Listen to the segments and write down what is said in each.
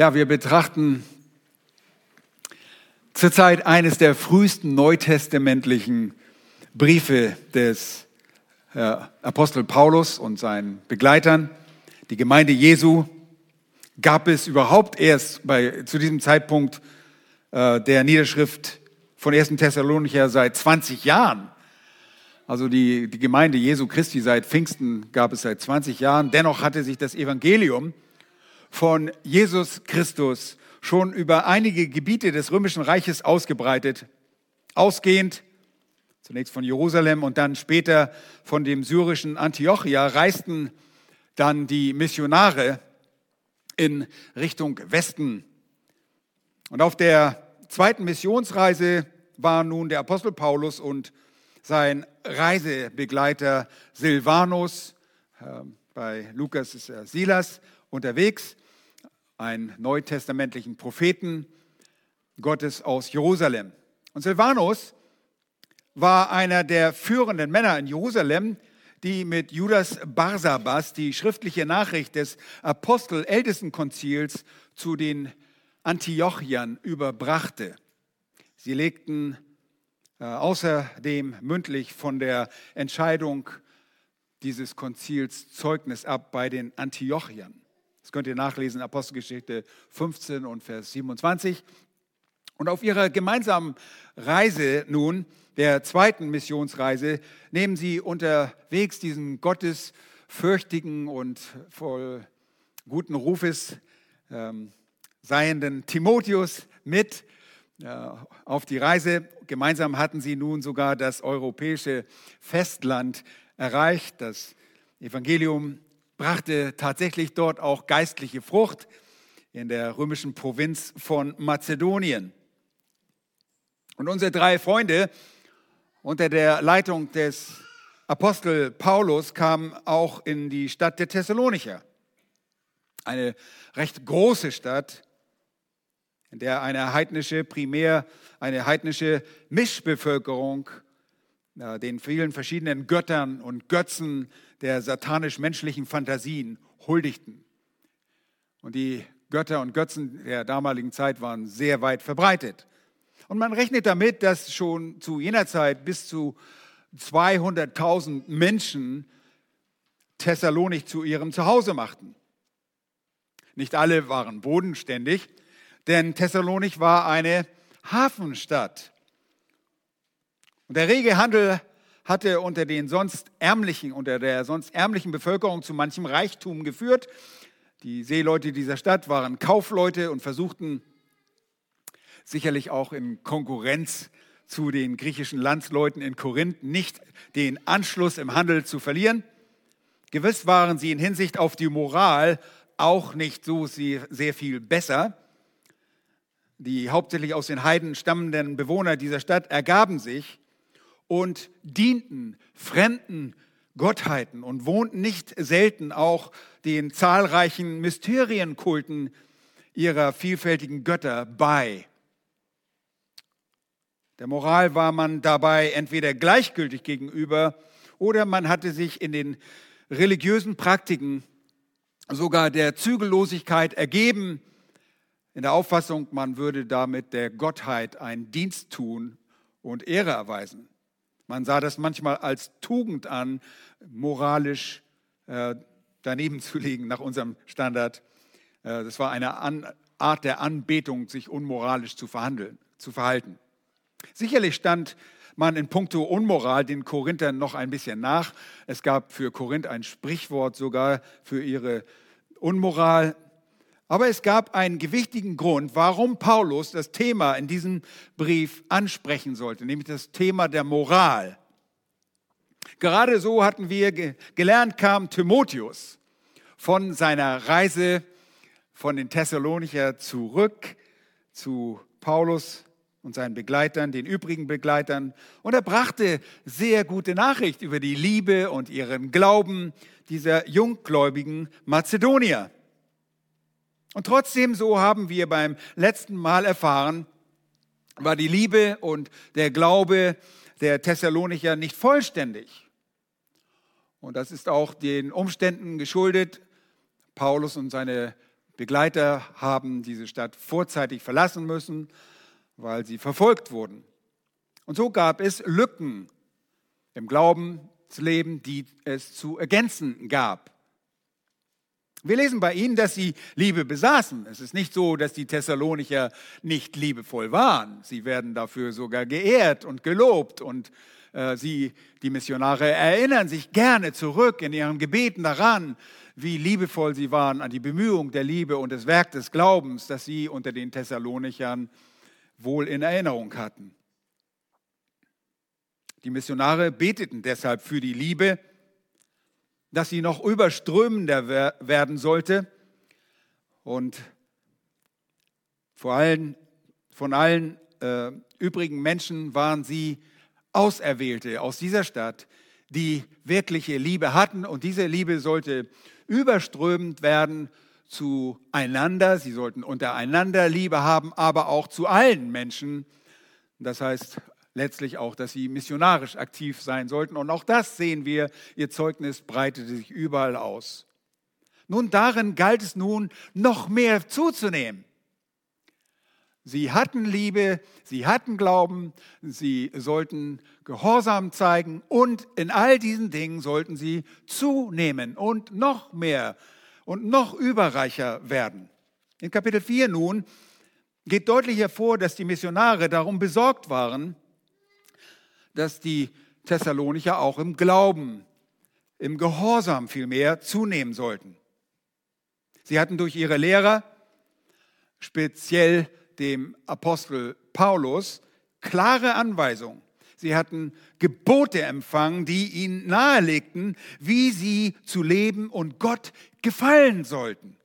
Ja, wir betrachten zurzeit eines der frühesten neutestamentlichen Briefe des äh, Apostel Paulus und seinen Begleitern. Die Gemeinde Jesu gab es überhaupt erst bei, zu diesem Zeitpunkt äh, der Niederschrift von 1. Thessalonicher seit 20 Jahren. Also die, die Gemeinde Jesu Christi seit Pfingsten gab es seit 20 Jahren. Dennoch hatte sich das Evangelium von Jesus Christus schon über einige Gebiete des römischen Reiches ausgebreitet, ausgehend zunächst von Jerusalem und dann später von dem syrischen Antiochia reisten dann die Missionare in Richtung Westen. Und auf der zweiten Missionsreise war nun der Apostel Paulus und sein Reisebegleiter Silvanus, äh, bei Lukas ist er Silas, unterwegs einen neutestamentlichen Propheten Gottes aus Jerusalem. Und Silvanus war einer der führenden Männer in Jerusalem, die mit Judas Barsabas die schriftliche Nachricht des Apostel-Ältestenkonzils zu den Antiochiern überbrachte. Sie legten äh, außerdem mündlich von der Entscheidung dieses Konzils Zeugnis ab bei den Antiochiern. Das könnt ihr nachlesen, Apostelgeschichte 15 und Vers 27. Und auf ihrer gemeinsamen Reise nun, der zweiten Missionsreise, nehmen sie unterwegs diesen gottesfürchtigen und voll guten Rufes ähm, seienden Timotheus mit äh, auf die Reise. Gemeinsam hatten sie nun sogar das europäische Festland erreicht, das Evangelium brachte tatsächlich dort auch geistliche Frucht in der römischen Provinz von Mazedonien. Und unsere drei Freunde unter der Leitung des Apostel Paulus kamen auch in die Stadt der Thessalonicher, eine recht große Stadt, in der eine heidnische, primär eine heidnische Mischbevölkerung den vielen verschiedenen Göttern und Götzen der satanisch-menschlichen Fantasien huldigten. Und die Götter und Götzen der damaligen Zeit waren sehr weit verbreitet. Und man rechnet damit, dass schon zu jener Zeit bis zu 200.000 Menschen Thessalonik zu ihrem Zuhause machten. Nicht alle waren bodenständig, denn Thessalonik war eine Hafenstadt. Und der rege Handel hatte unter den sonst ärmlichen, unter der sonst ärmlichen Bevölkerung zu manchem Reichtum geführt. Die Seeleute dieser Stadt waren Kaufleute und versuchten sicherlich auch in Konkurrenz zu den griechischen Landsleuten in Korinth nicht den Anschluss im Handel zu verlieren. Gewiss waren sie in Hinsicht auf die Moral auch nicht so sehr viel besser. Die hauptsächlich aus den Heiden stammenden Bewohner dieser Stadt ergaben sich und dienten fremden Gottheiten und wohnten nicht selten auch den zahlreichen Mysterienkulten ihrer vielfältigen Götter bei. Der Moral war man dabei entweder gleichgültig gegenüber oder man hatte sich in den religiösen Praktiken sogar der Zügellosigkeit ergeben, in der Auffassung, man würde damit der Gottheit einen Dienst tun und Ehre erweisen. Man sah das manchmal als Tugend an, moralisch äh, daneben zu liegen nach unserem Standard. Äh, das war eine an, Art der Anbetung, sich unmoralisch zu, verhandeln, zu verhalten. Sicherlich stand man in puncto Unmoral den Korinthern noch ein bisschen nach. Es gab für Korinth ein Sprichwort sogar für ihre Unmoral. Aber es gab einen gewichtigen Grund, warum Paulus das Thema in diesem Brief ansprechen sollte, nämlich das Thema der Moral. Gerade so hatten wir gelernt, kam Timotheus von seiner Reise von den Thessalonicher zurück zu Paulus und seinen Begleitern, den übrigen Begleitern. Und er brachte sehr gute Nachricht über die Liebe und ihren Glauben dieser junggläubigen Mazedonier. Und trotzdem, so haben wir beim letzten Mal erfahren, war die Liebe und der Glaube der Thessalonicher nicht vollständig. Und das ist auch den Umständen geschuldet. Paulus und seine Begleiter haben diese Stadt vorzeitig verlassen müssen, weil sie verfolgt wurden. Und so gab es Lücken im Glaubensleben, die es zu ergänzen gab. Wir lesen bei ihnen, dass sie Liebe besaßen. Es ist nicht so, dass die Thessalonicher nicht liebevoll waren. Sie werden dafür sogar geehrt und gelobt und äh, sie, die Missionare, erinnern sich gerne zurück in ihren Gebeten daran, wie liebevoll sie waren an die Bemühung der Liebe und das Werk des Glaubens, das sie unter den Thessalonichern wohl in Erinnerung hatten. Die Missionare beteten deshalb für die Liebe dass sie noch überströmender werden sollte und vor allem von allen äh, übrigen Menschen waren sie Auserwählte aus dieser Stadt, die wirkliche Liebe hatten und diese Liebe sollte überströmend werden zueinander. Sie sollten untereinander Liebe haben, aber auch zu allen Menschen. Das heißt, letztlich auch, dass sie missionarisch aktiv sein sollten. Und auch das sehen wir, ihr Zeugnis breitete sich überall aus. Nun, darin galt es nun, noch mehr zuzunehmen. Sie hatten Liebe, sie hatten Glauben, sie sollten Gehorsam zeigen und in all diesen Dingen sollten sie zunehmen und noch mehr und noch überreicher werden. In Kapitel 4 nun geht deutlich hervor, dass die Missionare darum besorgt waren, dass die Thessalonicher auch im Glauben, im Gehorsam vielmehr zunehmen sollten. Sie hatten durch ihre Lehrer, speziell dem Apostel Paulus, klare Anweisungen. Sie hatten Gebote empfangen, die ihnen nahelegten, wie sie zu leben und Gott gefallen sollten.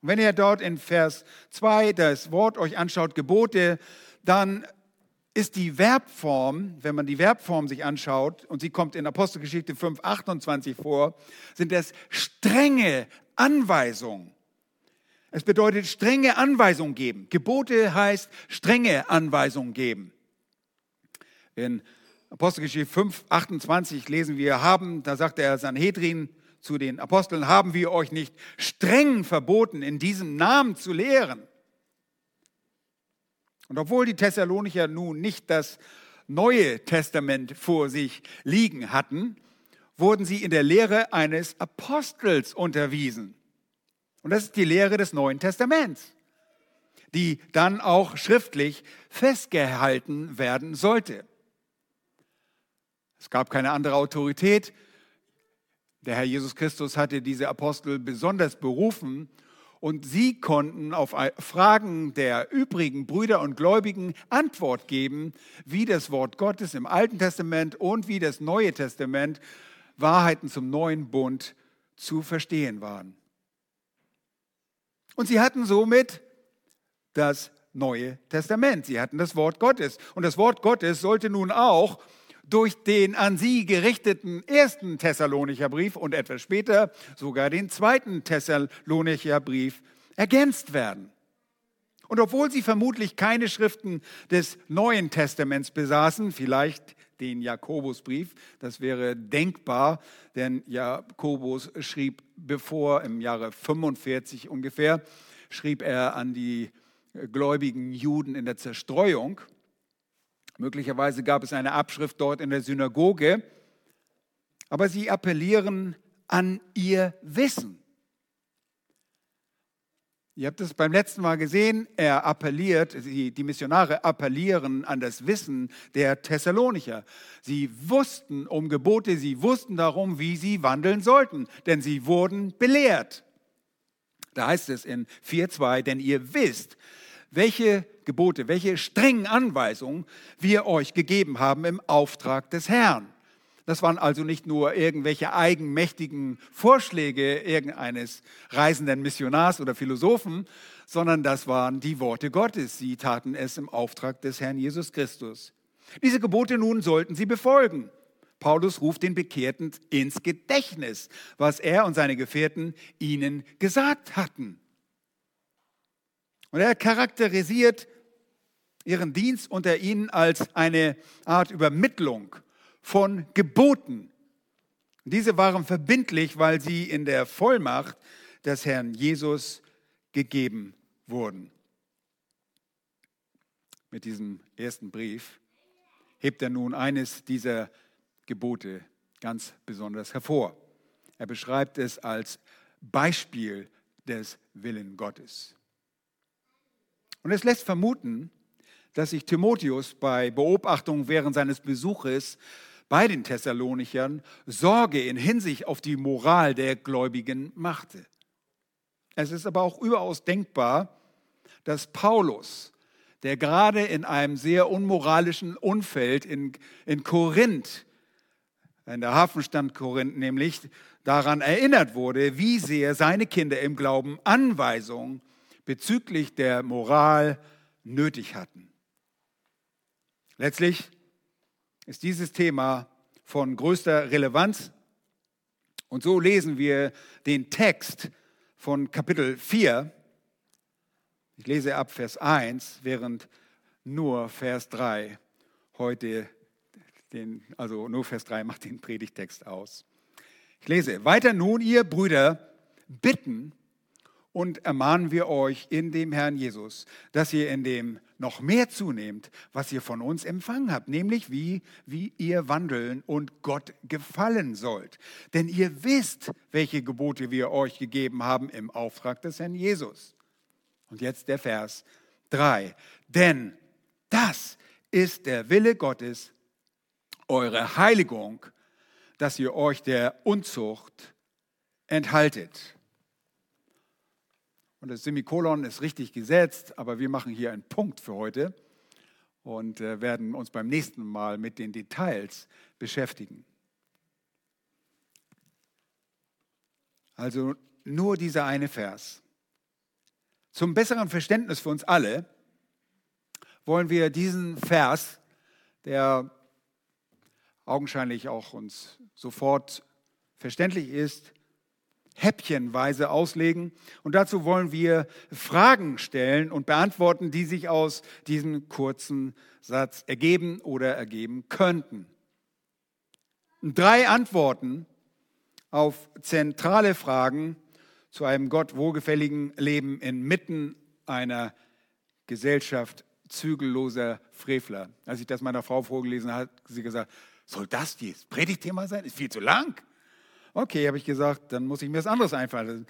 Und wenn ihr dort in Vers 2 das Wort euch anschaut, Gebote, dann ist die Verbform, wenn man die Verbform sich anschaut, und sie kommt in Apostelgeschichte 5, 28 vor, sind das strenge Anweisungen. Es bedeutet strenge Anweisungen geben. Gebote heißt strenge Anweisungen geben. In Apostelgeschichte 5, 28 lesen wir, haben, da sagt der Sanhedrin zu den Aposteln, haben wir euch nicht streng verboten, in diesem Namen zu lehren. Und obwohl die Thessalonicher nun nicht das Neue Testament vor sich liegen hatten, wurden sie in der Lehre eines Apostels unterwiesen. Und das ist die Lehre des Neuen Testaments, die dann auch schriftlich festgehalten werden sollte. Es gab keine andere Autorität. Der Herr Jesus Christus hatte diese Apostel besonders berufen und sie konnten auf Fragen der übrigen Brüder und Gläubigen Antwort geben, wie das Wort Gottes im Alten Testament und wie das Neue Testament Wahrheiten zum neuen Bund zu verstehen waren. Und sie hatten somit das Neue Testament. Sie hatten das Wort Gottes. Und das Wort Gottes sollte nun auch durch den an sie gerichteten ersten Thessalonicher Brief und etwas später sogar den zweiten Thessalonicher Brief ergänzt werden. Und obwohl sie vermutlich keine Schriften des Neuen Testaments besaßen, vielleicht den Jakobusbrief, das wäre denkbar, denn Jakobus schrieb bevor im Jahre 45 ungefähr, schrieb er an die gläubigen Juden in der Zerstreuung. Möglicherweise gab es eine Abschrift dort in der Synagoge, aber sie appellieren an ihr Wissen. Ihr habt es beim letzten Mal gesehen, er appelliert, die Missionare appellieren an das Wissen der Thessalonicher. Sie wussten um Gebote, sie wussten darum, wie sie wandeln sollten, denn sie wurden belehrt. Da heißt es in 4.2, denn ihr wisst, welche Gebote, welche strengen Anweisungen wir euch gegeben haben im Auftrag des Herrn. Das waren also nicht nur irgendwelche eigenmächtigen Vorschläge irgendeines reisenden Missionars oder Philosophen, sondern das waren die Worte Gottes. Sie taten es im Auftrag des Herrn Jesus Christus. Diese Gebote nun sollten sie befolgen. Paulus ruft den Bekehrten ins Gedächtnis, was er und seine Gefährten ihnen gesagt hatten. Und er charakterisiert ihren Dienst unter ihnen als eine Art Übermittlung von Geboten. Diese waren verbindlich, weil sie in der Vollmacht des Herrn Jesus gegeben wurden. Mit diesem ersten Brief hebt er nun eines dieser Gebote ganz besonders hervor. Er beschreibt es als Beispiel des Willen Gottes. Und es lässt vermuten, dass sich Timotheus bei Beobachtung während seines Besuches bei den Thessalonichern Sorge in Hinsicht auf die Moral der Gläubigen machte. Es ist aber auch überaus denkbar, dass Paulus, der gerade in einem sehr unmoralischen Umfeld in, in Korinth, in der Hafenstadt Korinth nämlich, daran erinnert wurde, wie sehr seine Kinder im Glauben Anweisungen bezüglich der Moral nötig hatten. Letztlich ist dieses Thema von größter Relevanz und so lesen wir den Text von Kapitel 4. Ich lese ab Vers 1, während nur Vers 3 heute den, also nur Vers 3 macht den Predigtext aus. Ich lese, weiter nun, ihr Brüder, bitten und ermahnen wir euch in dem Herrn Jesus, dass ihr in dem noch mehr zunehmt, was ihr von uns empfangen habt, nämlich wie, wie ihr wandeln und Gott gefallen sollt. Denn ihr wisst, welche Gebote wir euch gegeben haben im Auftrag des Herrn Jesus. Und jetzt der Vers 3. Denn das ist der Wille Gottes, eure Heiligung, dass ihr euch der Unzucht enthaltet. Und das Semikolon ist richtig gesetzt, aber wir machen hier einen Punkt für heute und äh, werden uns beim nächsten Mal mit den Details beschäftigen. Also nur dieser eine Vers. Zum besseren Verständnis für uns alle wollen wir diesen Vers, der augenscheinlich auch uns sofort verständlich ist, häppchenweise auslegen. Und dazu wollen wir Fragen stellen und beantworten, die sich aus diesem kurzen Satz ergeben oder ergeben könnten. Drei Antworten auf zentrale Fragen zu einem Gott wohlgefälligen Leben inmitten einer Gesellschaft zügelloser Frevler. Als ich das meiner Frau vorgelesen habe, hat sie gesagt, soll das das Predigtthema sein? Ist viel zu lang. Okay, habe ich gesagt, dann muss ich mir was anderes einfallen.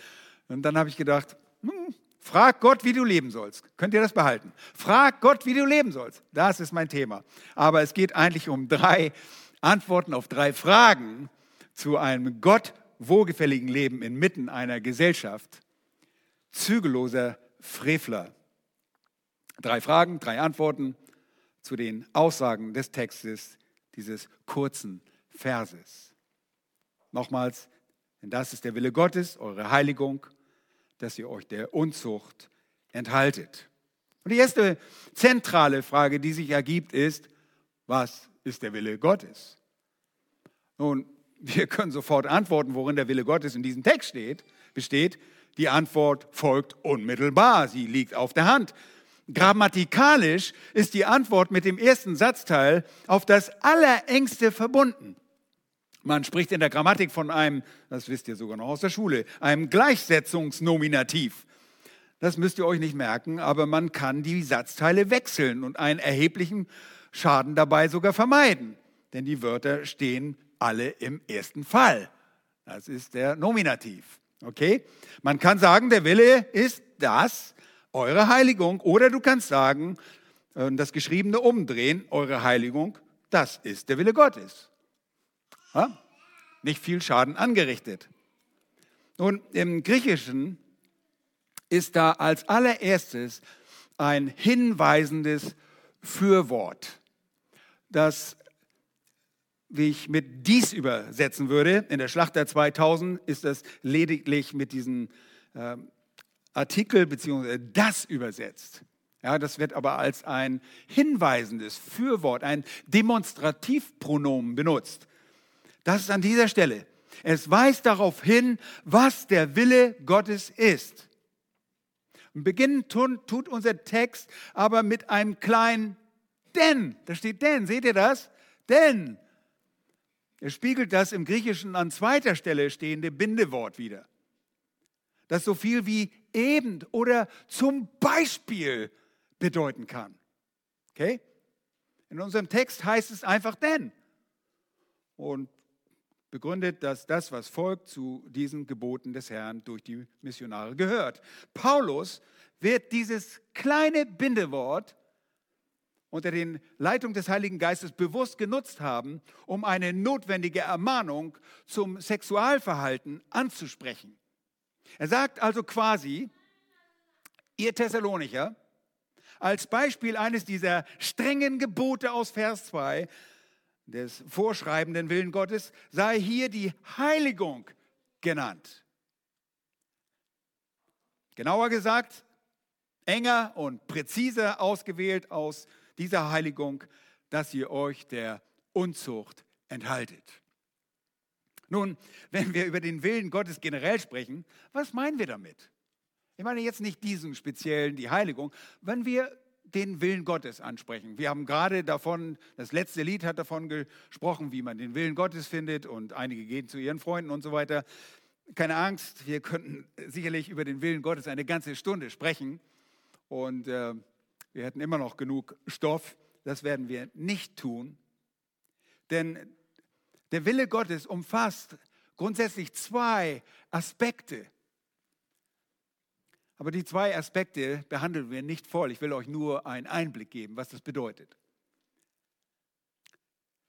Und dann habe ich gedacht, hm, frag Gott, wie du leben sollst. Könnt ihr das behalten? Frag Gott, wie du leben sollst. Das ist mein Thema. Aber es geht eigentlich um drei Antworten auf drei Fragen zu einem Gott wohlgefälligen Leben inmitten einer Gesellschaft zügelloser Frevler. Drei Fragen, drei Antworten zu den Aussagen des Textes dieses kurzen Verses. Nochmals, denn das ist der Wille Gottes, eure Heiligung, dass ihr euch der Unzucht enthaltet. Und die erste zentrale Frage, die sich ergibt, ist, was ist der Wille Gottes? Nun, wir können sofort antworten, worin der Wille Gottes in diesem Text steht, besteht. Die Antwort folgt unmittelbar, sie liegt auf der Hand. Grammatikalisch ist die Antwort mit dem ersten Satzteil auf das Allerengste verbunden. Man spricht in der Grammatik von einem, das wisst ihr sogar noch aus der Schule, einem Gleichsetzungsnominativ. Das müsst ihr euch nicht merken, aber man kann die Satzteile wechseln und einen erheblichen Schaden dabei sogar vermeiden. Denn die Wörter stehen alle im ersten Fall. Das ist der Nominativ. Okay? Man kann sagen, der Wille ist das, eure Heiligung. Oder du kannst sagen, äh, das Geschriebene umdrehen, eure Heiligung, das ist der Wille Gottes. Ja? Nicht viel Schaden angerichtet. Nun, im Griechischen ist da als allererstes ein hinweisendes Fürwort, das wie ich mit dies übersetzen würde. In der Schlachter 2000 ist das lediglich mit diesem äh, Artikel bzw. das übersetzt. Ja, das wird aber als ein hinweisendes Fürwort, ein Demonstrativpronomen benutzt. Das ist an dieser Stelle. Es weist darauf hin, was der Wille Gottes ist. Beginnen tut unser Text aber mit einem kleinen denn. Da steht denn, seht ihr das? Denn. Er spiegelt das im Griechischen an zweiter Stelle stehende Bindewort wieder. das so viel wie eben oder zum Beispiel bedeuten kann. Okay? In unserem Text heißt es einfach denn. Und begründet, dass das, was folgt, zu diesen Geboten des Herrn durch die Missionare gehört. Paulus wird dieses kleine Bindewort unter den Leitung des Heiligen Geistes bewusst genutzt haben, um eine notwendige Ermahnung zum Sexualverhalten anzusprechen. Er sagt also quasi, ihr Thessalonicher, als Beispiel eines dieser strengen Gebote aus Vers 2 des vorschreibenden Willen Gottes sei hier die Heiligung genannt. Genauer gesagt, enger und präziser ausgewählt aus dieser Heiligung, dass ihr euch der Unzucht enthaltet. Nun, wenn wir über den Willen Gottes generell sprechen, was meinen wir damit? Ich meine jetzt nicht diesen speziellen, die Heiligung. Wenn wir den Willen Gottes ansprechen. Wir haben gerade davon, das letzte Lied hat davon gesprochen, wie man den Willen Gottes findet und einige gehen zu ihren Freunden und so weiter. Keine Angst, wir könnten sicherlich über den Willen Gottes eine ganze Stunde sprechen und äh, wir hätten immer noch genug Stoff. Das werden wir nicht tun, denn der Wille Gottes umfasst grundsätzlich zwei Aspekte. Aber die zwei Aspekte behandeln wir nicht voll. Ich will euch nur einen Einblick geben, was das bedeutet.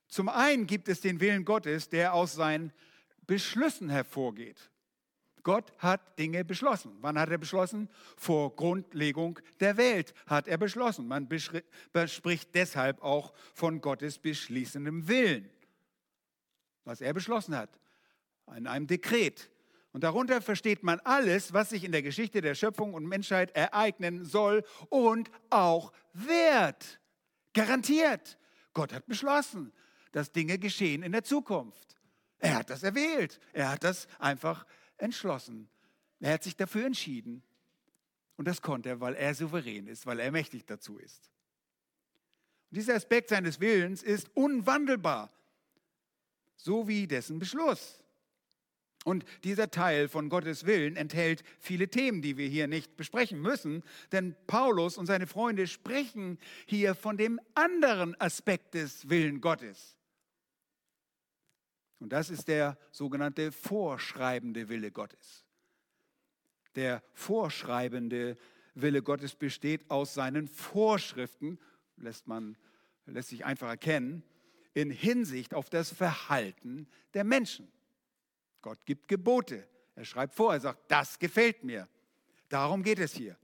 Zum einen gibt es den Willen Gottes, der aus seinen Beschlüssen hervorgeht. Gott hat Dinge beschlossen. Wann hat er beschlossen? Vor Grundlegung der Welt hat er beschlossen. Man spricht deshalb auch von Gottes beschließendem Willen. Was er beschlossen hat. In einem Dekret. Und darunter versteht man alles, was sich in der Geschichte der Schöpfung und Menschheit ereignen soll und auch wird. Garantiert. Gott hat beschlossen, dass Dinge geschehen in der Zukunft. Er hat das erwählt. Er hat das einfach entschlossen. Er hat sich dafür entschieden. Und das konnte er, weil er souverän ist, weil er mächtig dazu ist. Und dieser Aspekt seines Willens ist unwandelbar, so wie dessen Beschluss. Und dieser Teil von Gottes Willen enthält viele Themen, die wir hier nicht besprechen müssen, denn Paulus und seine Freunde sprechen hier von dem anderen Aspekt des Willen Gottes. Und das ist der sogenannte vorschreibende Wille Gottes. Der vorschreibende Wille Gottes besteht aus seinen Vorschriften, lässt man lässt sich einfach erkennen, in Hinsicht auf das Verhalten der Menschen. Gott gibt Gebote. Er schreibt vor, er sagt, das gefällt mir. Darum geht es hier.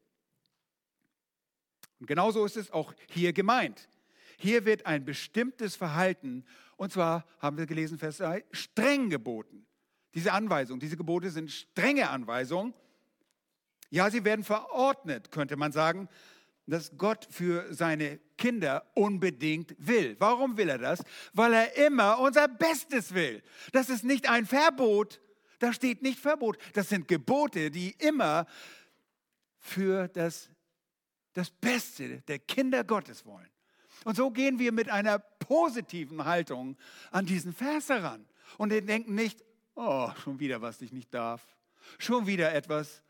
Und genauso ist es auch hier gemeint. Hier wird ein bestimmtes Verhalten, und zwar haben wir gelesen, Vers 3, streng geboten. Diese Anweisungen, diese Gebote sind strenge Anweisungen. Ja, sie werden verordnet, könnte man sagen, dass Gott für seine Kinder unbedingt will. Warum will er das? Weil er immer unser Bestes will. Das ist nicht ein Verbot. Da steht nicht Verbot. Das sind Gebote, die immer für das, das Beste der Kinder Gottes wollen. Und so gehen wir mit einer positiven Haltung an diesen Vers heran. Und wir denken nicht, oh, schon wieder was ich nicht darf. Schon wieder etwas,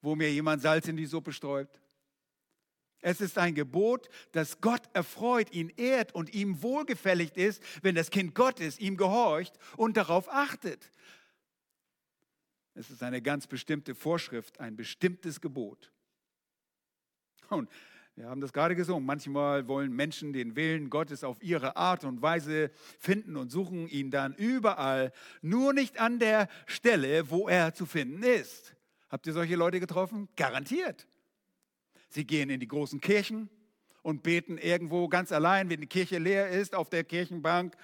wo mir jemand Salz in die Suppe sträubt. Es ist ein Gebot, das Gott erfreut, ihn ehrt und ihm wohlgefällig ist, wenn das Kind Gottes ihm gehorcht und darauf achtet. Es ist eine ganz bestimmte Vorschrift, ein bestimmtes Gebot. Und wir haben das gerade gesungen. Manchmal wollen Menschen den Willen Gottes auf ihre Art und Weise finden und suchen ihn dann überall, nur nicht an der Stelle, wo er zu finden ist. Habt ihr solche Leute getroffen? Garantiert. Sie gehen in die großen Kirchen und beten irgendwo ganz allein, wenn die Kirche leer ist, auf der Kirchenbank,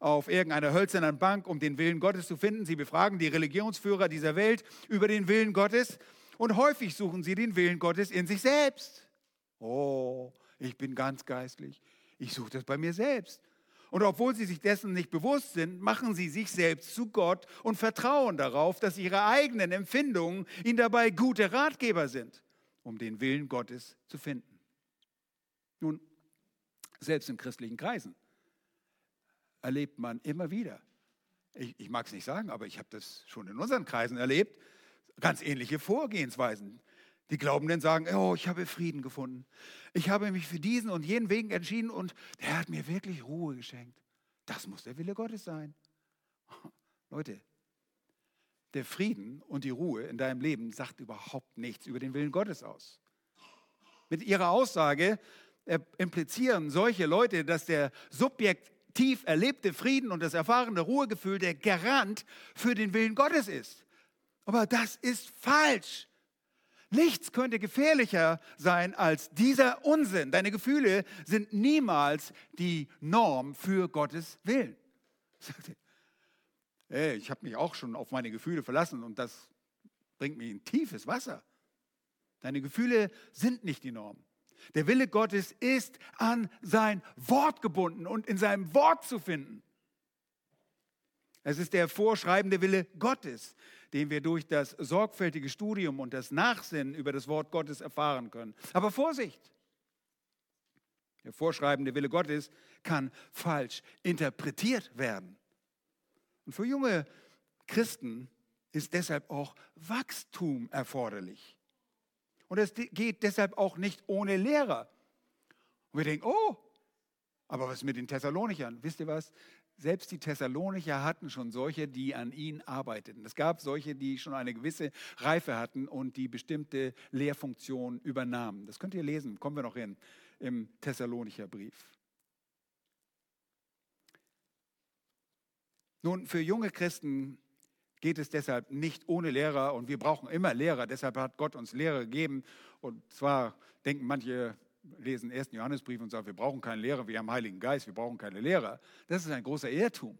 auf irgendeiner hölzernen Bank, um den Willen Gottes zu finden. Sie befragen die Religionsführer dieser Welt über den Willen Gottes und häufig suchen sie den Willen Gottes in sich selbst. Oh, ich bin ganz geistlich. Ich suche das bei mir selbst. Und obwohl sie sich dessen nicht bewusst sind, machen sie sich selbst zu Gott und vertrauen darauf, dass ihre eigenen Empfindungen ihnen dabei gute Ratgeber sind um den Willen Gottes zu finden. Nun, selbst in christlichen Kreisen erlebt man immer wieder, ich, ich mag es nicht sagen, aber ich habe das schon in unseren Kreisen erlebt, Ganz ähnliche Vorgehensweisen. Die Glaubenden sagen, oh, ich habe Frieden gefunden. Ich habe mich für diesen und jenen Weg entschieden und der hat mir wirklich Ruhe geschenkt. Das muss der Wille Gottes sein. Leute, der Frieden und die Ruhe in deinem Leben sagt überhaupt nichts über den Willen Gottes aus. Mit ihrer Aussage implizieren solche Leute, dass der subjektiv erlebte Frieden und das erfahrene Ruhegefühl der Garant für den Willen Gottes ist. Aber das ist falsch. Nichts könnte gefährlicher sein als dieser Unsinn. Deine Gefühle sind niemals die Norm für Gottes Willen. Hey, ich habe mich auch schon auf meine Gefühle verlassen und das bringt mich in tiefes Wasser. Deine Gefühle sind nicht die Norm. Der Wille Gottes ist an sein Wort gebunden und in seinem Wort zu finden. Es ist der vorschreibende Wille Gottes, den wir durch das sorgfältige Studium und das Nachsinnen über das Wort Gottes erfahren können. Aber Vorsicht! Der vorschreibende Wille Gottes kann falsch interpretiert werden. Und für junge Christen ist deshalb auch Wachstum erforderlich. Und es geht deshalb auch nicht ohne Lehrer. Und wir denken, oh, aber was mit den Thessalonichern? Wisst ihr was? Selbst die Thessalonicher hatten schon solche, die an ihnen arbeiteten. Es gab solche, die schon eine gewisse Reife hatten und die bestimmte Lehrfunktionen übernahmen. Das könnt ihr lesen, kommen wir noch hin, im Thessalonicher Brief. Nun, für junge Christen geht es deshalb nicht ohne Lehrer und wir brauchen immer Lehrer. Deshalb hat Gott uns Lehrer gegeben. Und zwar denken manche, lesen ersten Johannesbrief und sagen, wir brauchen keinen Lehrer, wir haben Heiligen Geist, wir brauchen keine Lehrer. Das ist ein großer Irrtum.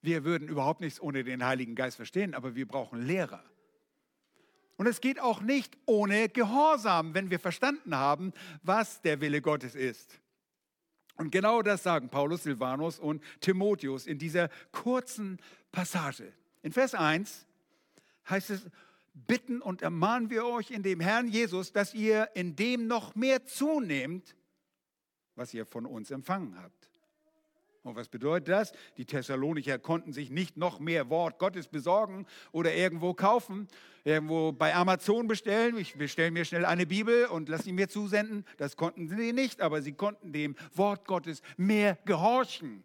Wir würden überhaupt nichts ohne den Heiligen Geist verstehen, aber wir brauchen Lehrer. Und es geht auch nicht ohne Gehorsam, wenn wir verstanden haben, was der Wille Gottes ist. Und genau das sagen Paulus, Silvanus und Timotheus in dieser kurzen Passage. In Vers 1 heißt es, bitten und ermahnen wir euch in dem Herrn Jesus, dass ihr in dem noch mehr zunehmt, was ihr von uns empfangen habt. Und was bedeutet das? Die Thessalonicher konnten sich nicht noch mehr Wort Gottes besorgen oder irgendwo kaufen, irgendwo bei Amazon bestellen. Ich bestelle mir schnell eine Bibel und lasse sie mir zusenden. Das konnten sie nicht, aber sie konnten dem Wort Gottes mehr gehorchen,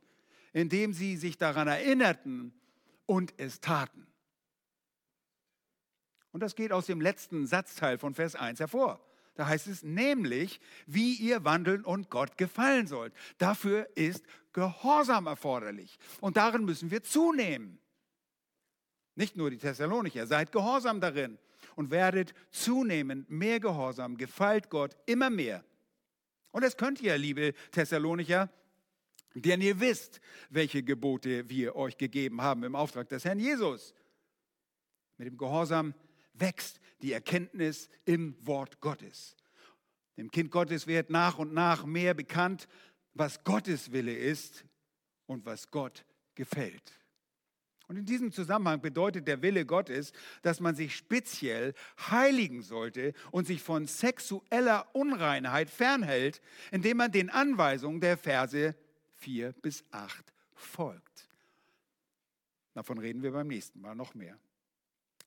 indem sie sich daran erinnerten und es taten. Und das geht aus dem letzten Satzteil von Vers 1 hervor. Da heißt es nämlich, wie ihr wandeln und Gott gefallen sollt. Dafür ist Gehorsam erforderlich. Und darin müssen wir zunehmen. Nicht nur die Thessalonicher, seid gehorsam darin und werdet zunehmend mehr gehorsam, gefällt Gott immer mehr. Und das könnt ihr, liebe Thessalonicher, denn ihr wisst, welche Gebote wir euch gegeben haben im Auftrag des Herrn Jesus. Mit dem Gehorsam wächst die Erkenntnis im Wort Gottes. Dem Kind Gottes wird nach und nach mehr bekannt, was Gottes Wille ist und was Gott gefällt. Und in diesem Zusammenhang bedeutet der Wille Gottes, dass man sich speziell heiligen sollte und sich von sexueller Unreinheit fernhält, indem man den Anweisungen der Verse 4 bis 8 folgt. Davon reden wir beim nächsten Mal noch mehr.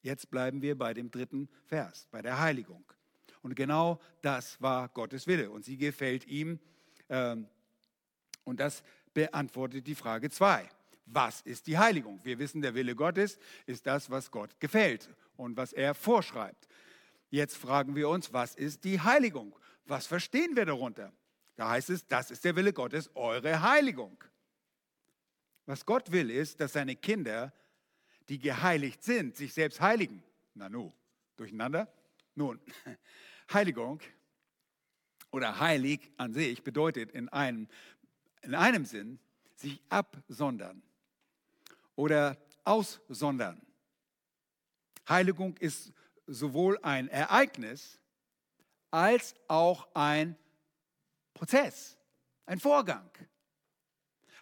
Jetzt bleiben wir bei dem dritten Vers, bei der Heiligung. Und genau das war Gottes Wille und sie gefällt ihm. Ähm, und das beantwortet die Frage 2. Was ist die Heiligung? Wir wissen, der Wille Gottes ist das, was Gott gefällt und was er vorschreibt. Jetzt fragen wir uns, was ist die Heiligung? Was verstehen wir darunter? Da heißt es, das ist der Wille Gottes, eure Heiligung. Was Gott will, ist, dass seine Kinder die geheiligt sind, sich selbst heiligen. Na nu, durcheinander? Nun, Heiligung oder heilig an sich bedeutet in einem, in einem Sinn sich absondern oder aussondern. Heiligung ist sowohl ein Ereignis als auch ein Prozess, ein Vorgang.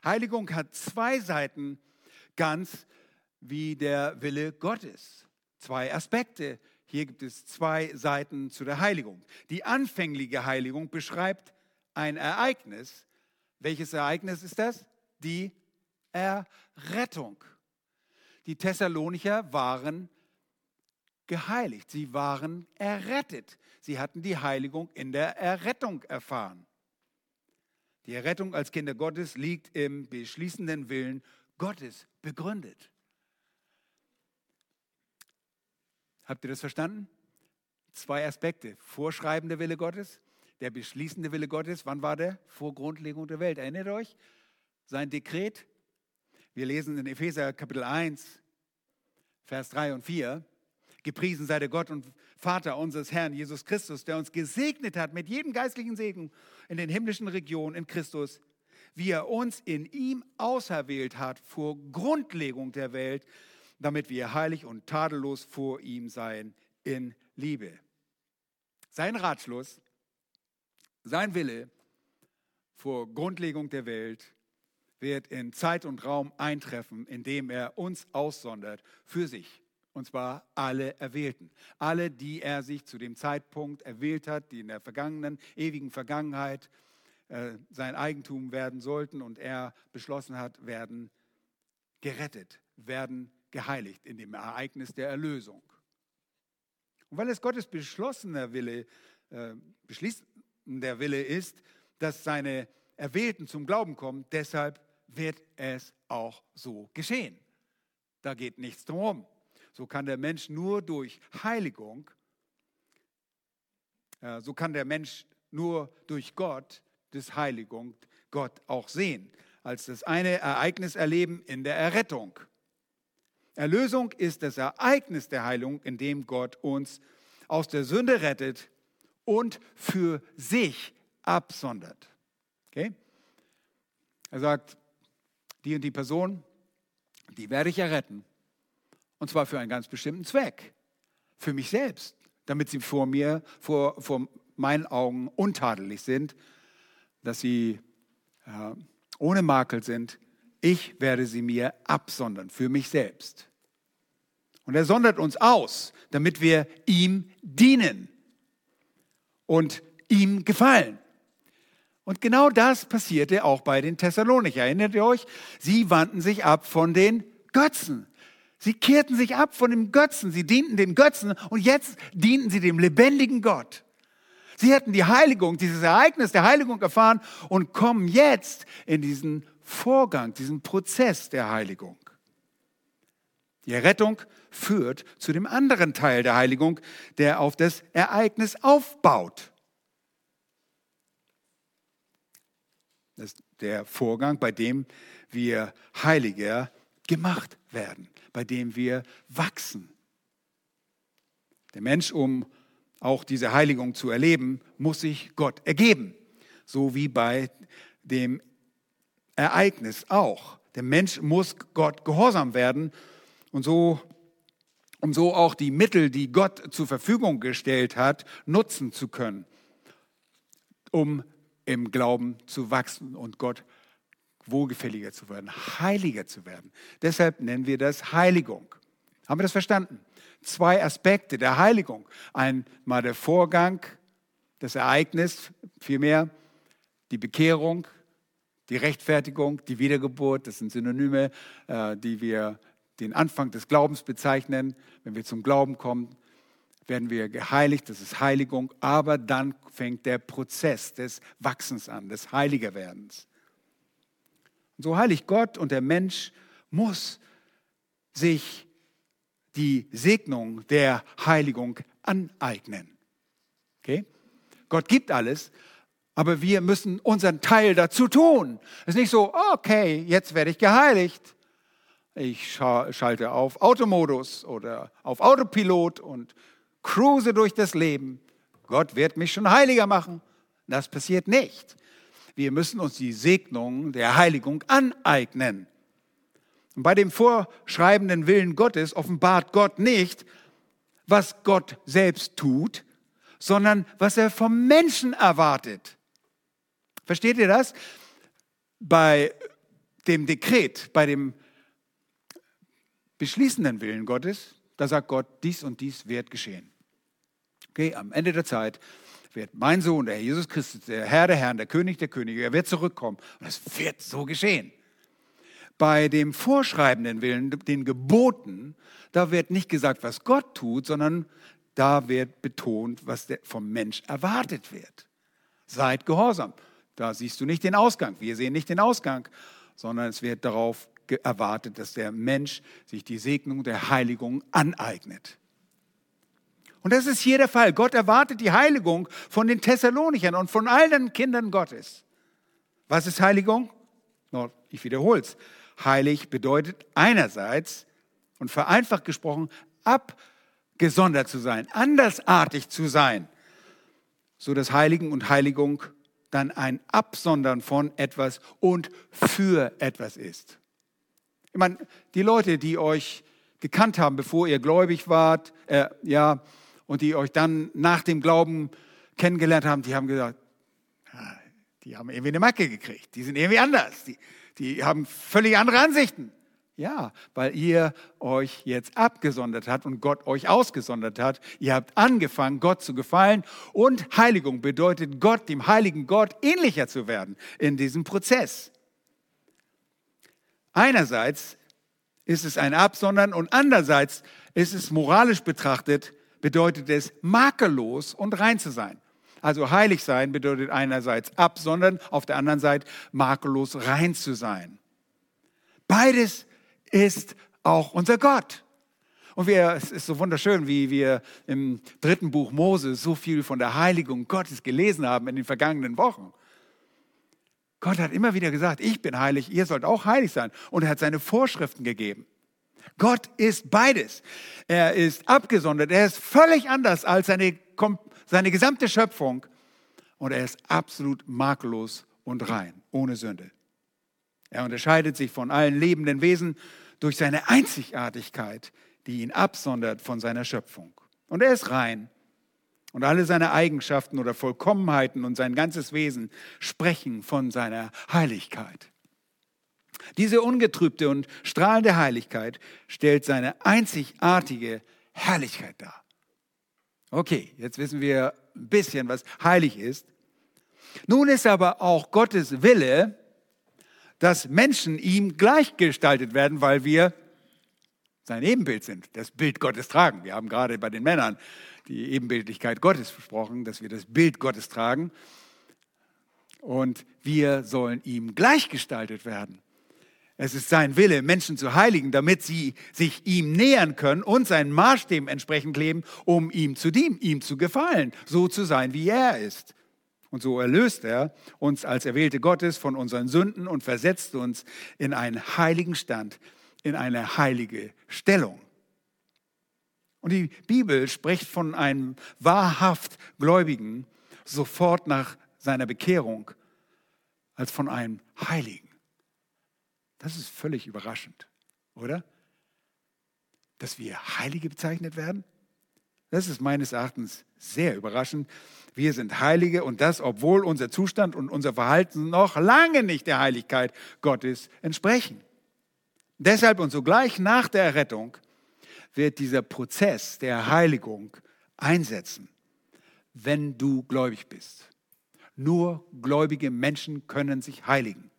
Heiligung hat zwei Seiten ganz wie der Wille Gottes. Zwei Aspekte. Hier gibt es zwei Seiten zu der Heiligung. Die anfängliche Heiligung beschreibt ein Ereignis. Welches Ereignis ist das? Die Errettung. Die Thessalonicher waren geheiligt. Sie waren errettet. Sie hatten die Heiligung in der Errettung erfahren. Die Errettung als Kinder Gottes liegt im beschließenden Willen Gottes begründet. Habt ihr das verstanden? Zwei Aspekte. Vorschreibende Wille Gottes, der beschließende Wille Gottes. Wann war der? Vor Grundlegung der Welt. Erinnert euch? Sein Dekret. Wir lesen in Epheser Kapitel 1, Vers 3 und 4. Gepriesen sei der Gott und Vater unseres Herrn Jesus Christus, der uns gesegnet hat mit jedem geistlichen Segen in den himmlischen Regionen in Christus, wie er uns in ihm auserwählt hat vor Grundlegung der Welt, damit wir heilig und tadellos vor ihm seien in Liebe. Sein Ratschluss, sein Wille vor Grundlegung der Welt wird in Zeit und Raum eintreffen, indem er uns aussondert für sich. Und zwar alle Erwählten. Alle, die er sich zu dem Zeitpunkt erwählt hat, die in der vergangenen, ewigen Vergangenheit äh, sein Eigentum werden sollten und er beschlossen hat, werden gerettet, werden geheiligt in dem Ereignis der Erlösung. Und weil es Gottes beschlossener Wille, äh, beschließender Wille ist, dass seine Erwählten zum Glauben kommen, deshalb wird es auch so geschehen. Da geht nichts drum. So kann der Mensch nur durch Heiligung, äh, so kann der Mensch nur durch Gott, das Heiligung, Gott auch sehen, als das eine Ereignis erleben in der Errettung. Erlösung ist das Ereignis der Heilung, in dem Gott uns aus der Sünde rettet und für sich absondert. Okay? Er sagt, die und die Person, die werde ich erretten. Und zwar für einen ganz bestimmten Zweck. Für mich selbst. Damit sie vor mir, vor, vor meinen Augen untadelig sind, dass sie äh, ohne Makel sind. Ich werde sie mir absondern für mich selbst. Und er sondert uns aus, damit wir ihm dienen und ihm gefallen. Und genau das passierte auch bei den Thessalonicher. Erinnert ihr euch? Sie wandten sich ab von den Götzen. Sie kehrten sich ab von dem Götzen, sie dienten den Götzen und jetzt dienten sie dem lebendigen Gott. Sie hätten die Heiligung, dieses Ereignis der Heiligung erfahren und kommen jetzt in diesen Vorgang, diesen Prozess der Heiligung. Die Errettung führt zu dem anderen Teil der Heiligung, der auf das Ereignis aufbaut. Das ist der Vorgang, bei dem wir heiliger gemacht werden bei dem wir wachsen. Der Mensch, um auch diese Heiligung zu erleben, muss sich Gott ergeben, so wie bei dem Ereignis auch. Der Mensch muss Gott gehorsam werden und so, um so auch die Mittel, die Gott zur Verfügung gestellt hat, nutzen zu können, um im Glauben zu wachsen und Gott wohlgefälliger zu werden, heiliger zu werden. Deshalb nennen wir das Heiligung. Haben wir das verstanden? Zwei Aspekte der Heiligung. Einmal der Vorgang, das Ereignis, vielmehr die Bekehrung, die Rechtfertigung, die Wiedergeburt, das sind Synonyme, äh, die wir den Anfang des Glaubens bezeichnen. Wenn wir zum Glauben kommen, werden wir geheiligt, das ist Heiligung, aber dann fängt der Prozess des Wachsens an, des Heiligerwerdens. Und so heilig Gott und der Mensch muss sich die Segnung der Heiligung aneignen. Okay? Gott gibt alles, aber wir müssen unseren Teil dazu tun. Es ist nicht so, okay, jetzt werde ich geheiligt. Ich schalte auf Automodus oder auf Autopilot und cruise durch das Leben. Gott wird mich schon heiliger machen. Das passiert nicht. Wir müssen uns die Segnung der Heiligung aneignen. Und bei dem vorschreibenden Willen Gottes offenbart Gott nicht, was Gott selbst tut, sondern was er vom Menschen erwartet. Versteht ihr das? Bei dem Dekret, bei dem beschließenden Willen Gottes, da sagt Gott, dies und dies wird geschehen. Okay, am Ende der Zeit wird mein Sohn, der Herr Jesus Christus, der Herr der Herren, der König der Könige, er wird zurückkommen. Und es wird so geschehen. bei dem vorschreibenden Willen, den Geboten, da wird nicht gesagt, was Gott tut, sondern da wird betont, was vom Mensch erwartet wird. Seid gehorsam. Da siehst du nicht den Ausgang. Wir sehen nicht den Ausgang, sondern es wird darauf erwartet, dass der Mensch sich die Segnung der Heiligung aneignet. Und das ist hier der Fall. Gott erwartet die Heiligung von den Thessalonichern und von allen Kindern Gottes. Was ist Heiligung? Ich wiederhole es. Heilig bedeutet einerseits und vereinfacht gesprochen, abgesondert zu sein, andersartig zu sein, so dass Heiligen und Heiligung dann ein Absondern von etwas und für etwas ist. Ich meine, die Leute, die euch gekannt haben, bevor ihr gläubig wart, äh, ja, und die euch dann nach dem Glauben kennengelernt haben, die haben gesagt, die haben irgendwie eine Macke gekriegt, die sind irgendwie anders, die, die haben völlig andere Ansichten. Ja, weil ihr euch jetzt abgesondert habt und Gott euch ausgesondert hat. Ihr habt angefangen, Gott zu gefallen. Und Heiligung bedeutet, Gott, dem heiligen Gott, ähnlicher zu werden in diesem Prozess. Einerseits ist es ein Absondern und andererseits ist es moralisch betrachtet, bedeutet es makellos und rein zu sein. Also heilig sein bedeutet einerseits absondern, auf der anderen Seite makellos rein zu sein. Beides ist auch unser Gott. Und wir, es ist so wunderschön, wie wir im dritten Buch Mose so viel von der Heiligung Gottes gelesen haben in den vergangenen Wochen. Gott hat immer wieder gesagt, ich bin heilig, ihr sollt auch heilig sein. Und er hat seine Vorschriften gegeben. Gott ist beides. Er ist abgesondert, er ist völlig anders als seine, seine gesamte Schöpfung. Und er ist absolut makellos und rein, ohne Sünde. Er unterscheidet sich von allen lebenden Wesen durch seine Einzigartigkeit, die ihn absondert von seiner Schöpfung. Und er ist rein. Und alle seine Eigenschaften oder Vollkommenheiten und sein ganzes Wesen sprechen von seiner Heiligkeit. Diese ungetrübte und strahlende Heiligkeit stellt seine einzigartige Herrlichkeit dar. Okay, jetzt wissen wir ein bisschen, was heilig ist. Nun ist aber auch Gottes Wille, dass Menschen ihm gleichgestaltet werden, weil wir sein Ebenbild sind, das Bild Gottes tragen. Wir haben gerade bei den Männern die Ebenbildlichkeit Gottes versprochen, dass wir das Bild Gottes tragen. Und wir sollen ihm gleichgestaltet werden. Es ist sein Wille, Menschen zu heiligen, damit sie sich ihm nähern können und seinen Maßstäben entsprechend leben, um ihm zu dienen, ihm zu gefallen, so zu sein, wie er ist. Und so erlöst er uns als Erwählte Gottes von unseren Sünden und versetzt uns in einen heiligen Stand, in eine heilige Stellung. Und die Bibel spricht von einem wahrhaft Gläubigen sofort nach seiner Bekehrung als von einem Heiligen. Das ist völlig überraschend, oder? Dass wir Heilige bezeichnet werden? Das ist meines Erachtens sehr überraschend. Wir sind Heilige und das, obwohl unser Zustand und unser Verhalten noch lange nicht der Heiligkeit Gottes entsprechen. Deshalb und sogleich nach der Errettung wird dieser Prozess der Heiligung einsetzen, wenn du gläubig bist. Nur gläubige Menschen können sich heiligen.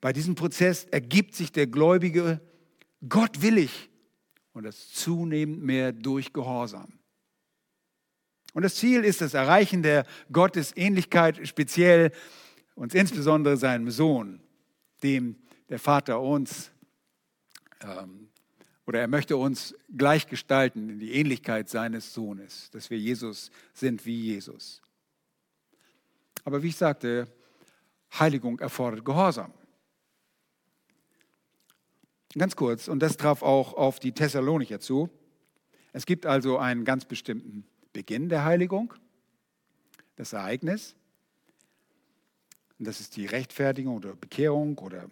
Bei diesem Prozess ergibt sich der Gläubige gottwillig und das zunehmend mehr durch Gehorsam. Und das Ziel ist das Erreichen der Gottesähnlichkeit, speziell und insbesondere seinem Sohn, dem der Vater uns ähm, oder er möchte uns gleichgestalten in die Ähnlichkeit seines Sohnes, dass wir Jesus sind wie Jesus. Aber wie ich sagte, Heiligung erfordert Gehorsam. Ganz kurz, und das traf auch auf die Thessalonicher zu. Es gibt also einen ganz bestimmten Beginn der Heiligung, das Ereignis. Und das ist die Rechtfertigung oder Bekehrung oder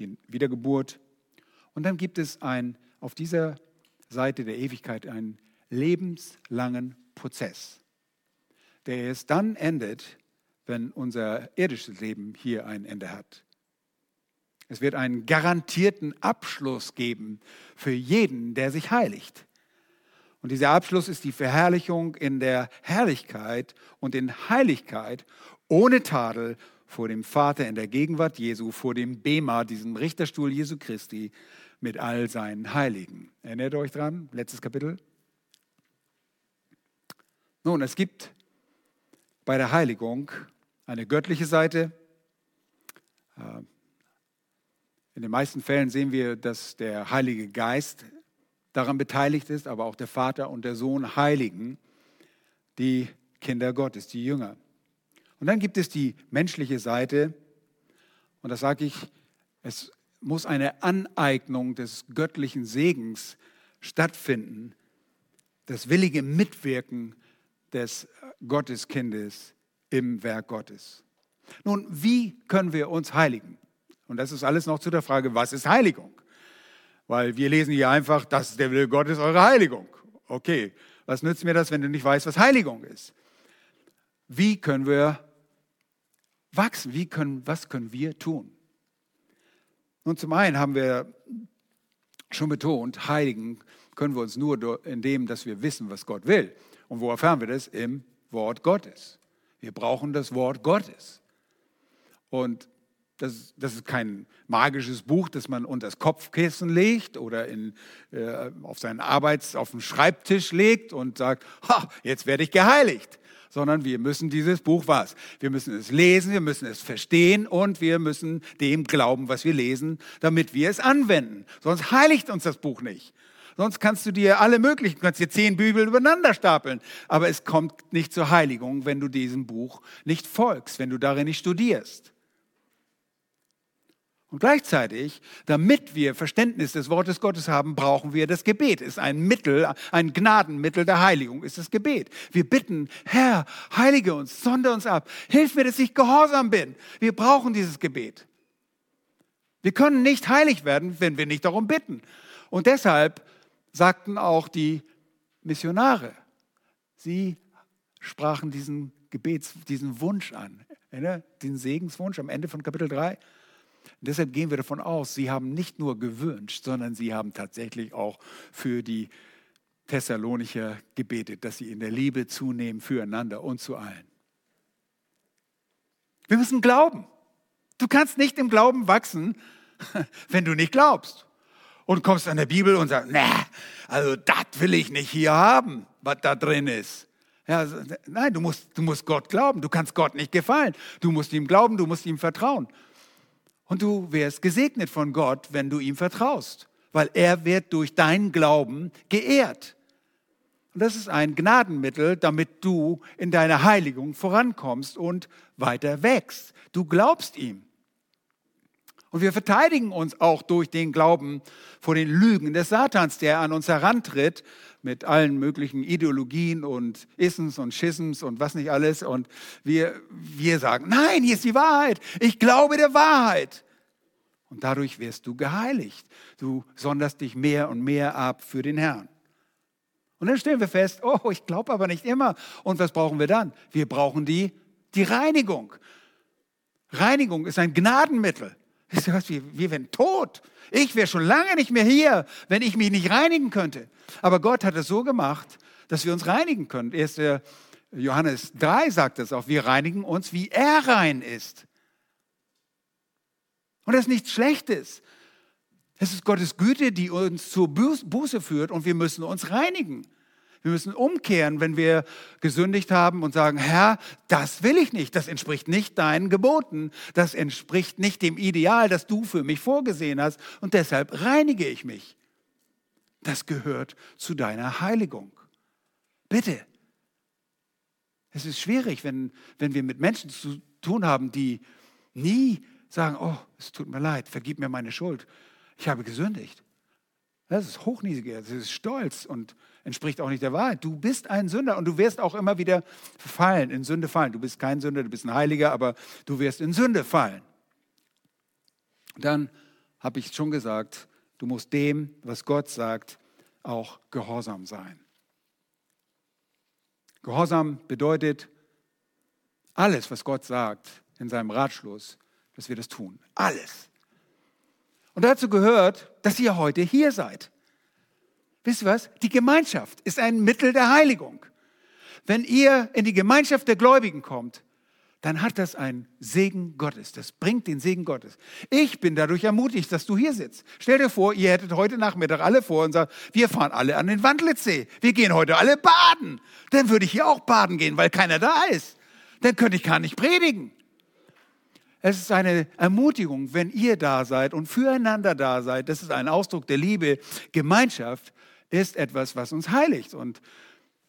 die Wiedergeburt. Und dann gibt es ein, auf dieser Seite der Ewigkeit einen lebenslangen Prozess, der erst dann endet, wenn unser irdisches Leben hier ein Ende hat. Es wird einen garantierten Abschluss geben für jeden, der sich heiligt. Und dieser Abschluss ist die Verherrlichung in der Herrlichkeit und in Heiligkeit ohne Tadel vor dem Vater in der Gegenwart Jesu, vor dem Bema, diesem Richterstuhl Jesu Christi, mit all seinen Heiligen. Erinnert euch dran? Letztes Kapitel. Nun, es gibt bei der Heiligung eine göttliche Seite. In den meisten Fällen sehen wir, dass der Heilige Geist daran beteiligt ist, aber auch der Vater und der Sohn heiligen die Kinder Gottes, die Jünger. Und dann gibt es die menschliche Seite, und das sage ich, es muss eine Aneignung des göttlichen Segens stattfinden, das willige Mitwirken des Gotteskindes im Werk Gottes. Nun, wie können wir uns heiligen? Und das ist alles noch zu der Frage, was ist Heiligung? Weil wir lesen hier einfach, das ist der Wille Gottes, eure Heiligung. Okay, was nützt mir das, wenn du nicht weißt, was Heiligung ist? Wie können wir wachsen? Wie können, was können wir tun? Nun, zum einen haben wir schon betont, heiligen können wir uns nur in dem, dass wir wissen, was Gott will. Und wo erfahren wir das? Im Wort Gottes. Wir brauchen das Wort Gottes. Und das, das, ist kein magisches Buch, das man unter das Kopfkissen legt oder in, äh, auf seinen Arbeits-, auf den Schreibtisch legt und sagt, ha, jetzt werde ich geheiligt. Sondern wir müssen dieses Buch was? Wir müssen es lesen, wir müssen es verstehen und wir müssen dem glauben, was wir lesen, damit wir es anwenden. Sonst heiligt uns das Buch nicht. Sonst kannst du dir alle möglichen, kannst dir zehn Bibeln übereinander stapeln. Aber es kommt nicht zur Heiligung, wenn du diesem Buch nicht folgst, wenn du darin nicht studierst. Und gleichzeitig, damit wir Verständnis des Wortes Gottes haben, brauchen wir das Gebet. Ist ein Mittel, ein Gnadenmittel der Heiligung, ist das Gebet. Wir bitten, Herr, heilige uns, sonde uns ab, hilf mir, dass ich gehorsam bin. Wir brauchen dieses Gebet. Wir können nicht heilig werden, wenn wir nicht darum bitten. Und deshalb sagten auch die Missionare, sie sprachen diesen Gebets, diesen Wunsch an, den Segenswunsch am Ende von Kapitel 3. Deshalb gehen wir davon aus, sie haben nicht nur gewünscht, sondern sie haben tatsächlich auch für die Thessalonicher gebetet, dass sie in der Liebe zunehmen füreinander und zu allen. Wir müssen glauben. Du kannst nicht im Glauben wachsen, wenn du nicht glaubst. Und kommst an der Bibel und sagst, ne, also das will ich nicht hier haben, was da drin ist. Ja, nein, du musst, du musst Gott glauben. Du kannst Gott nicht gefallen. Du musst ihm glauben, du musst ihm vertrauen. Und du wirst gesegnet von Gott, wenn du ihm vertraust, weil er wird durch deinen Glauben geehrt. Und das ist ein Gnadenmittel, damit du in deiner Heiligung vorankommst und weiter wächst. Du glaubst ihm. Und wir verteidigen uns auch durch den Glauben vor den Lügen des Satans, der an uns herantritt mit allen möglichen Ideologien und Issens und Schisms und was nicht alles. Und wir, wir sagen, nein, hier ist die Wahrheit. Ich glaube der Wahrheit. Und dadurch wirst du geheiligt. Du sonderst dich mehr und mehr ab für den Herrn. Und dann stellen wir fest, oh, ich glaube aber nicht immer. Und was brauchen wir dann? Wir brauchen die, die Reinigung. Reinigung ist ein Gnadenmittel. Wisst ihr was? Wir, wir wären tot. Ich wäre schon lange nicht mehr hier, wenn ich mich nicht reinigen könnte. Aber Gott hat es so gemacht, dass wir uns reinigen können. 1. Johannes 3 sagt es auch. Wir reinigen uns, wie er rein ist. Und das ist nichts Schlechtes. Es ist Gottes Güte, die uns zur Buße führt und wir müssen uns reinigen. Wir müssen umkehren, wenn wir gesündigt haben und sagen, Herr, das will ich nicht, das entspricht nicht deinen Geboten, das entspricht nicht dem Ideal, das du für mich vorgesehen hast und deshalb reinige ich mich. Das gehört zu deiner Heiligung. Bitte. Es ist schwierig, wenn, wenn wir mit Menschen zu tun haben, die nie sagen, oh, es tut mir leid, vergib mir meine Schuld. Ich habe gesündigt. Das ist hochniedrig, das ist stolz und entspricht auch nicht der Wahrheit. Du bist ein Sünder und du wirst auch immer wieder fallen, in Sünde fallen. Du bist kein Sünder, du bist ein Heiliger, aber du wirst in Sünde fallen. Dann habe ich schon gesagt, du musst dem, was Gott sagt, auch gehorsam sein. Gehorsam bedeutet, alles, was Gott sagt in seinem Ratschluss, dass wir das tun. Alles. Und dazu gehört, dass ihr heute hier seid. Wisst ihr was? Die Gemeinschaft ist ein Mittel der Heiligung. Wenn ihr in die Gemeinschaft der Gläubigen kommt, dann hat das einen Segen Gottes. Das bringt den Segen Gottes. Ich bin dadurch ermutigt, dass du hier sitzt. Stell dir vor, ihr hättet heute Nachmittag alle vor und sagt, wir fahren alle an den Wandlitzsee. Wir gehen heute alle baden. Dann würde ich hier auch baden gehen, weil keiner da ist. Dann könnte ich gar nicht predigen. Es ist eine Ermutigung, wenn ihr da seid und füreinander da seid. Das ist ein Ausdruck der Liebe. Gemeinschaft ist etwas, was uns heiligt. Und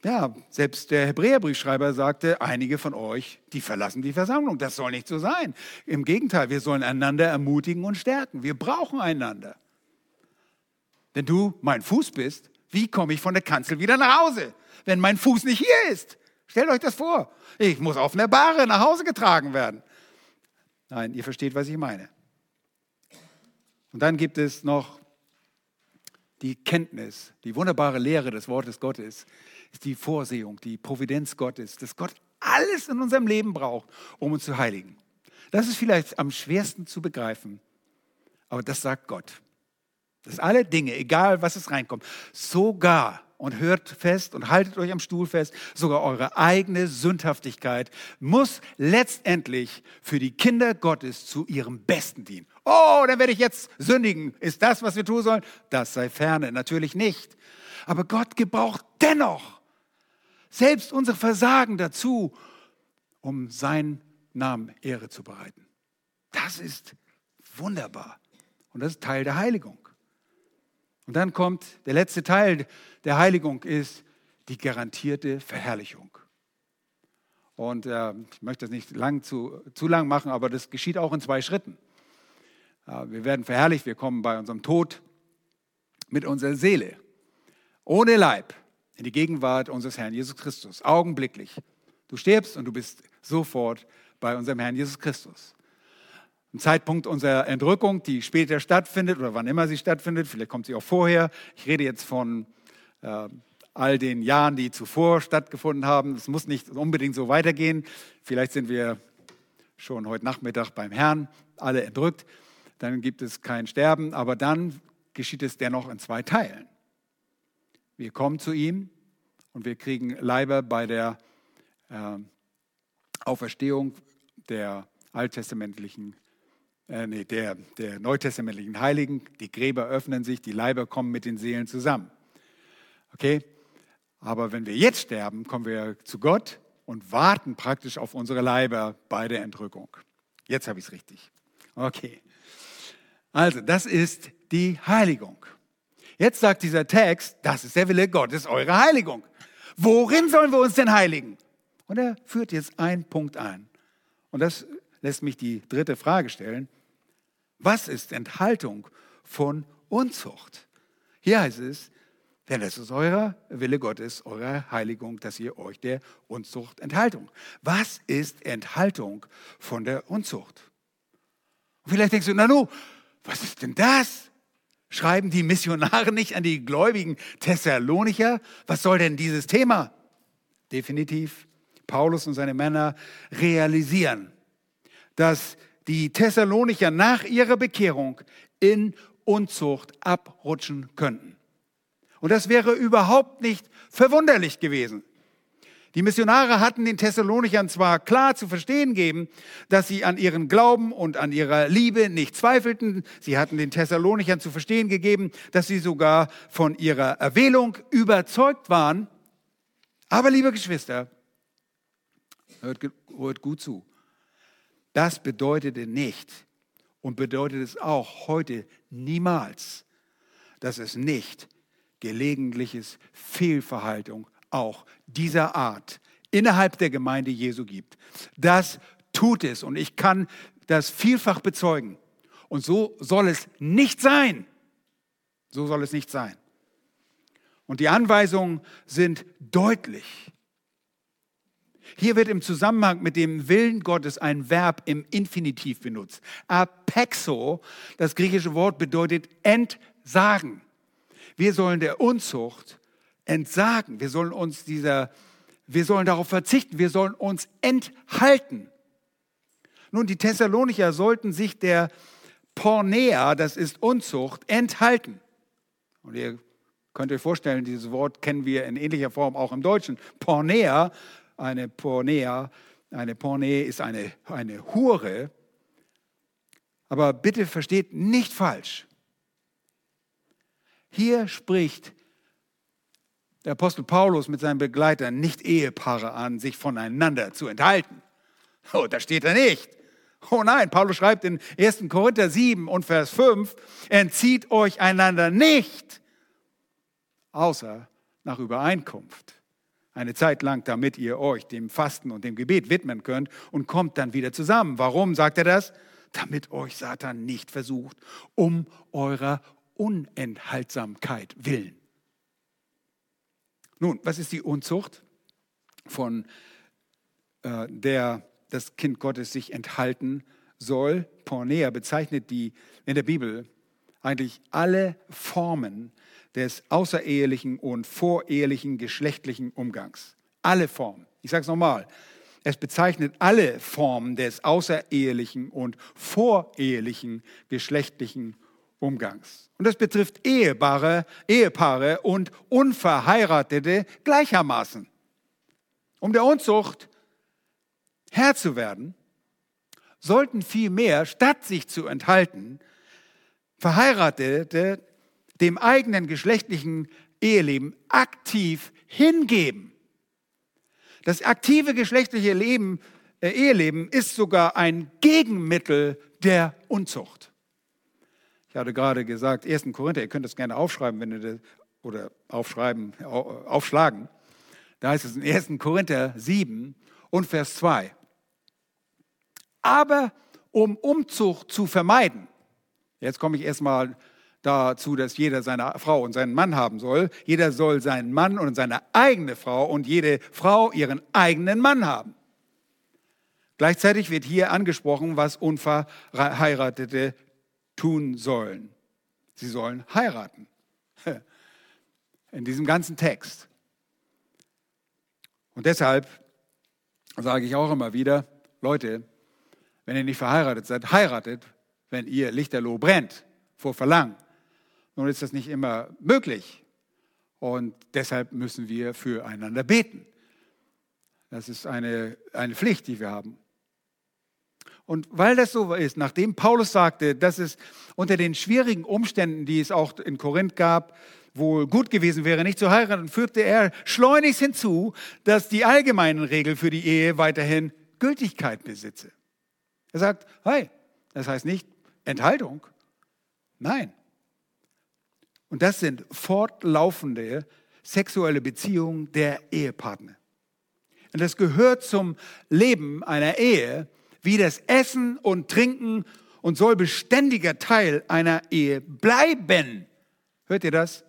ja, selbst der Hebräerbriefschreiber sagte, einige von euch, die verlassen die Versammlung. Das soll nicht so sein. Im Gegenteil, wir sollen einander ermutigen und stärken. Wir brauchen einander. Wenn du mein Fuß bist, wie komme ich von der Kanzel wieder nach Hause, wenn mein Fuß nicht hier ist? Stellt euch das vor. Ich muss auf einer Bahre nach Hause getragen werden. Nein, ihr versteht, was ich meine. Und dann gibt es noch die Kenntnis, die wunderbare Lehre des Wortes Gottes, ist die Vorsehung, die Providenz Gottes, dass Gott alles in unserem Leben braucht, um uns zu heiligen. Das ist vielleicht am schwersten zu begreifen, aber das sagt Gott. Dass alle Dinge, egal was es reinkommt, sogar und hört fest und haltet euch am Stuhl fest, sogar eure eigene Sündhaftigkeit muss letztendlich für die Kinder Gottes zu ihrem Besten dienen. Oh, dann werde ich jetzt sündigen. Ist das, was wir tun sollen? Das sei ferne, natürlich nicht. Aber Gott gebraucht dennoch selbst unser Versagen dazu, um seinen Namen Ehre zu bereiten. Das ist wunderbar. Und das ist Teil der Heiligung. Und dann kommt der letzte Teil der Heiligung ist die garantierte Verherrlichung. Und äh, ich möchte das nicht lang zu, zu lang machen, aber das geschieht auch in zwei Schritten. Wir werden verherrlicht, wir kommen bei unserem Tod mit unserer Seele, ohne Leib, in die Gegenwart unseres Herrn Jesus Christus, augenblicklich. Du stirbst und du bist sofort bei unserem Herrn Jesus Christus. Ein Zeitpunkt unserer Entrückung, die später stattfindet oder wann immer sie stattfindet, vielleicht kommt sie auch vorher. Ich rede jetzt von äh, all den Jahren, die zuvor stattgefunden haben. Es muss nicht unbedingt so weitergehen. Vielleicht sind wir schon heute Nachmittag beim Herrn, alle entrückt. Dann gibt es kein Sterben, aber dann geschieht es dennoch in zwei Teilen. Wir kommen zu ihm und wir kriegen Leiber bei der äh, Auferstehung der alttestamentlichen äh, nee, der, der neutestamentlichen Heiligen. Die Gräber öffnen sich, die Leiber kommen mit den Seelen zusammen. Okay? Aber wenn wir jetzt sterben, kommen wir zu Gott und warten praktisch auf unsere Leiber bei der Entrückung. Jetzt habe ich es richtig. Okay. Also, das ist die Heiligung. Jetzt sagt dieser Text, das ist der Wille Gottes, eure Heiligung. Worin sollen wir uns denn heiligen? Und er führt jetzt einen Punkt ein. Und das lässt mich die dritte Frage stellen. Was ist Enthaltung von Unzucht? Hier heißt es, denn es ist euer Wille Gottes, eure Heiligung, dass ihr euch der Unzucht Enthaltung. Was ist Enthaltung von der Unzucht? Und vielleicht denkst du, na nu, was ist denn das? Schreiben die Missionare nicht an die gläubigen Thessalonicher? Was soll denn dieses Thema? Definitiv, Paulus und seine Männer realisieren, dass die Thessalonicher nach ihrer Bekehrung in Unzucht abrutschen könnten. Und das wäre überhaupt nicht verwunderlich gewesen. Die Missionare hatten den Thessalonichern zwar klar zu verstehen gegeben, dass sie an ihren Glauben und an ihrer Liebe nicht zweifelten. Sie hatten den Thessalonichern zu verstehen gegeben, dass sie sogar von ihrer Erwählung überzeugt waren. Aber liebe Geschwister, hört, hört gut zu. Das bedeutete nicht und bedeutet es auch heute niemals, dass es nicht gelegentliches Fehlverhaltung auch dieser Art innerhalb der Gemeinde Jesu gibt. Das tut es und ich kann das vielfach bezeugen. Und so soll es nicht sein. So soll es nicht sein. Und die Anweisungen sind deutlich. Hier wird im Zusammenhang mit dem Willen Gottes ein Verb im Infinitiv benutzt. Apexo, das griechische Wort bedeutet entsagen. Wir sollen der Unzucht entsagen. Wir sollen uns dieser, wir sollen darauf verzichten. Wir sollen uns enthalten. Nun, die Thessalonicher sollten sich der Pornea, das ist Unzucht, enthalten. Und ihr könnt euch vorstellen, dieses Wort kennen wir in ähnlicher Form auch im Deutschen. Pornea, eine Pornea, Eine Porne ist eine, eine Hure. Aber bitte versteht nicht falsch. Hier spricht der Apostel Paulus mit seinen Begleitern nicht Ehepaare an, sich voneinander zu enthalten. Oh, da steht er nicht. Oh nein, Paulus schreibt in 1. Korinther 7 und Vers 5, entzieht euch einander nicht, außer nach Übereinkunft. Eine Zeit lang, damit ihr euch dem Fasten und dem Gebet widmen könnt und kommt dann wieder zusammen. Warum sagt er das? Damit euch Satan nicht versucht, um eurer Unenthaltsamkeit willen. Nun, was ist die Unzucht, von äh, der das Kind Gottes sich enthalten soll? Pornea bezeichnet die in der Bibel eigentlich alle Formen des außerehelichen und vorehelichen geschlechtlichen Umgangs. Alle Formen. Ich sage es nochmal. Es bezeichnet alle Formen des außerehelichen und vorehelichen geschlechtlichen Umgangs. Und das betrifft Ehepaare, Ehepaare und Unverheiratete gleichermaßen. Um der Unzucht Herr zu werden, sollten vielmehr, statt sich zu enthalten, Verheiratete dem eigenen geschlechtlichen Eheleben aktiv hingeben. Das aktive geschlechtliche Leben, äh, Eheleben ist sogar ein Gegenmittel der Unzucht. Ich hatte gerade gesagt, 1. Korinther, ihr könnt das gerne aufschreiben, wenn ihr das, oder aufschreiben, aufschlagen. Da heißt es in 1. Korinther 7 und Vers 2. Aber um Umzug zu vermeiden, jetzt komme ich erstmal dazu, dass jeder seine Frau und seinen Mann haben soll. Jeder soll seinen Mann und seine eigene Frau und jede Frau ihren eigenen Mann haben. Gleichzeitig wird hier angesprochen, was Unverheiratete tun sollen. Sie sollen heiraten. In diesem ganzen Text. Und deshalb sage ich auch immer wieder, Leute, wenn ihr nicht verheiratet seid, heiratet, wenn ihr lichterloh brennt vor Verlangen. Nun ist das nicht immer möglich. Und deshalb müssen wir füreinander beten. Das ist eine, eine Pflicht, die wir haben. Und weil das so ist, nachdem Paulus sagte, dass es unter den schwierigen Umständen, die es auch in Korinth gab, wohl gut gewesen wäre, nicht zu heiraten, fügte er schleunigst hinzu, dass die allgemeinen Regeln für die Ehe weiterhin Gültigkeit besitze. Er sagt, hey, das heißt nicht Enthaltung. Nein. Und das sind fortlaufende sexuelle Beziehungen der Ehepartner. Und das gehört zum Leben einer Ehe, wie das Essen und Trinken und soll beständiger Teil einer Ehe bleiben. Hört ihr das?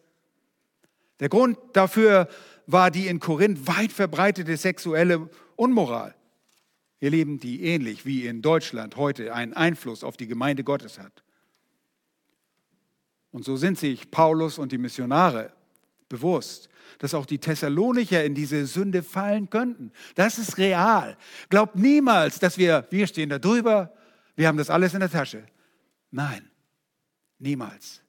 Der Grund dafür war die in Korinth weit verbreitete sexuelle Unmoral. Ihr Lieben, die ähnlich wie in Deutschland heute einen Einfluss auf die Gemeinde Gottes hat. Und so sind sich Paulus und die Missionare bewusst, dass auch die Thessalonicher in diese Sünde fallen könnten. Das ist real. Glaubt niemals, dass wir, wir stehen da drüber, wir haben das alles in der Tasche. Nein, niemals.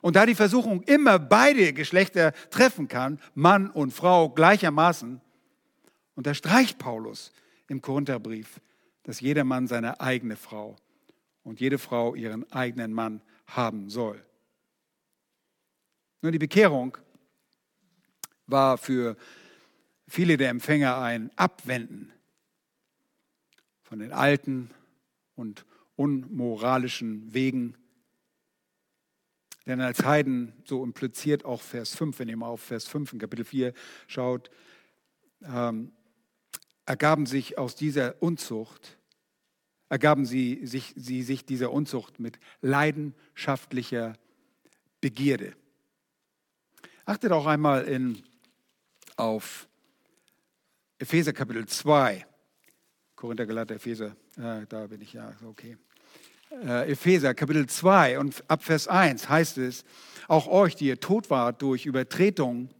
Und da die Versuchung immer beide Geschlechter treffen kann, Mann und Frau gleichermaßen, unterstreicht Paulus im Korintherbrief, dass jeder Mann seine eigene Frau und jede Frau ihren eigenen Mann haben soll. Nur die Bekehrung war für viele der Empfänger ein Abwenden von den alten und unmoralischen Wegen. Denn als Heiden, so impliziert auch Vers 5, wenn ihr mal auf Vers 5 in Kapitel 4 schaut, ähm, ergaben sich aus dieser Unzucht, ergaben sie sich, sie sich dieser Unzucht mit leidenschaftlicher Begierde. Achtet auch einmal in auf Epheser Kapitel 2. Korinther, Galater, Epheser, äh, da bin ich ja, okay. Äh, Epheser Kapitel 2 und ab Vers 1 heißt es, auch euch, die ihr tot wart durch Übertretungen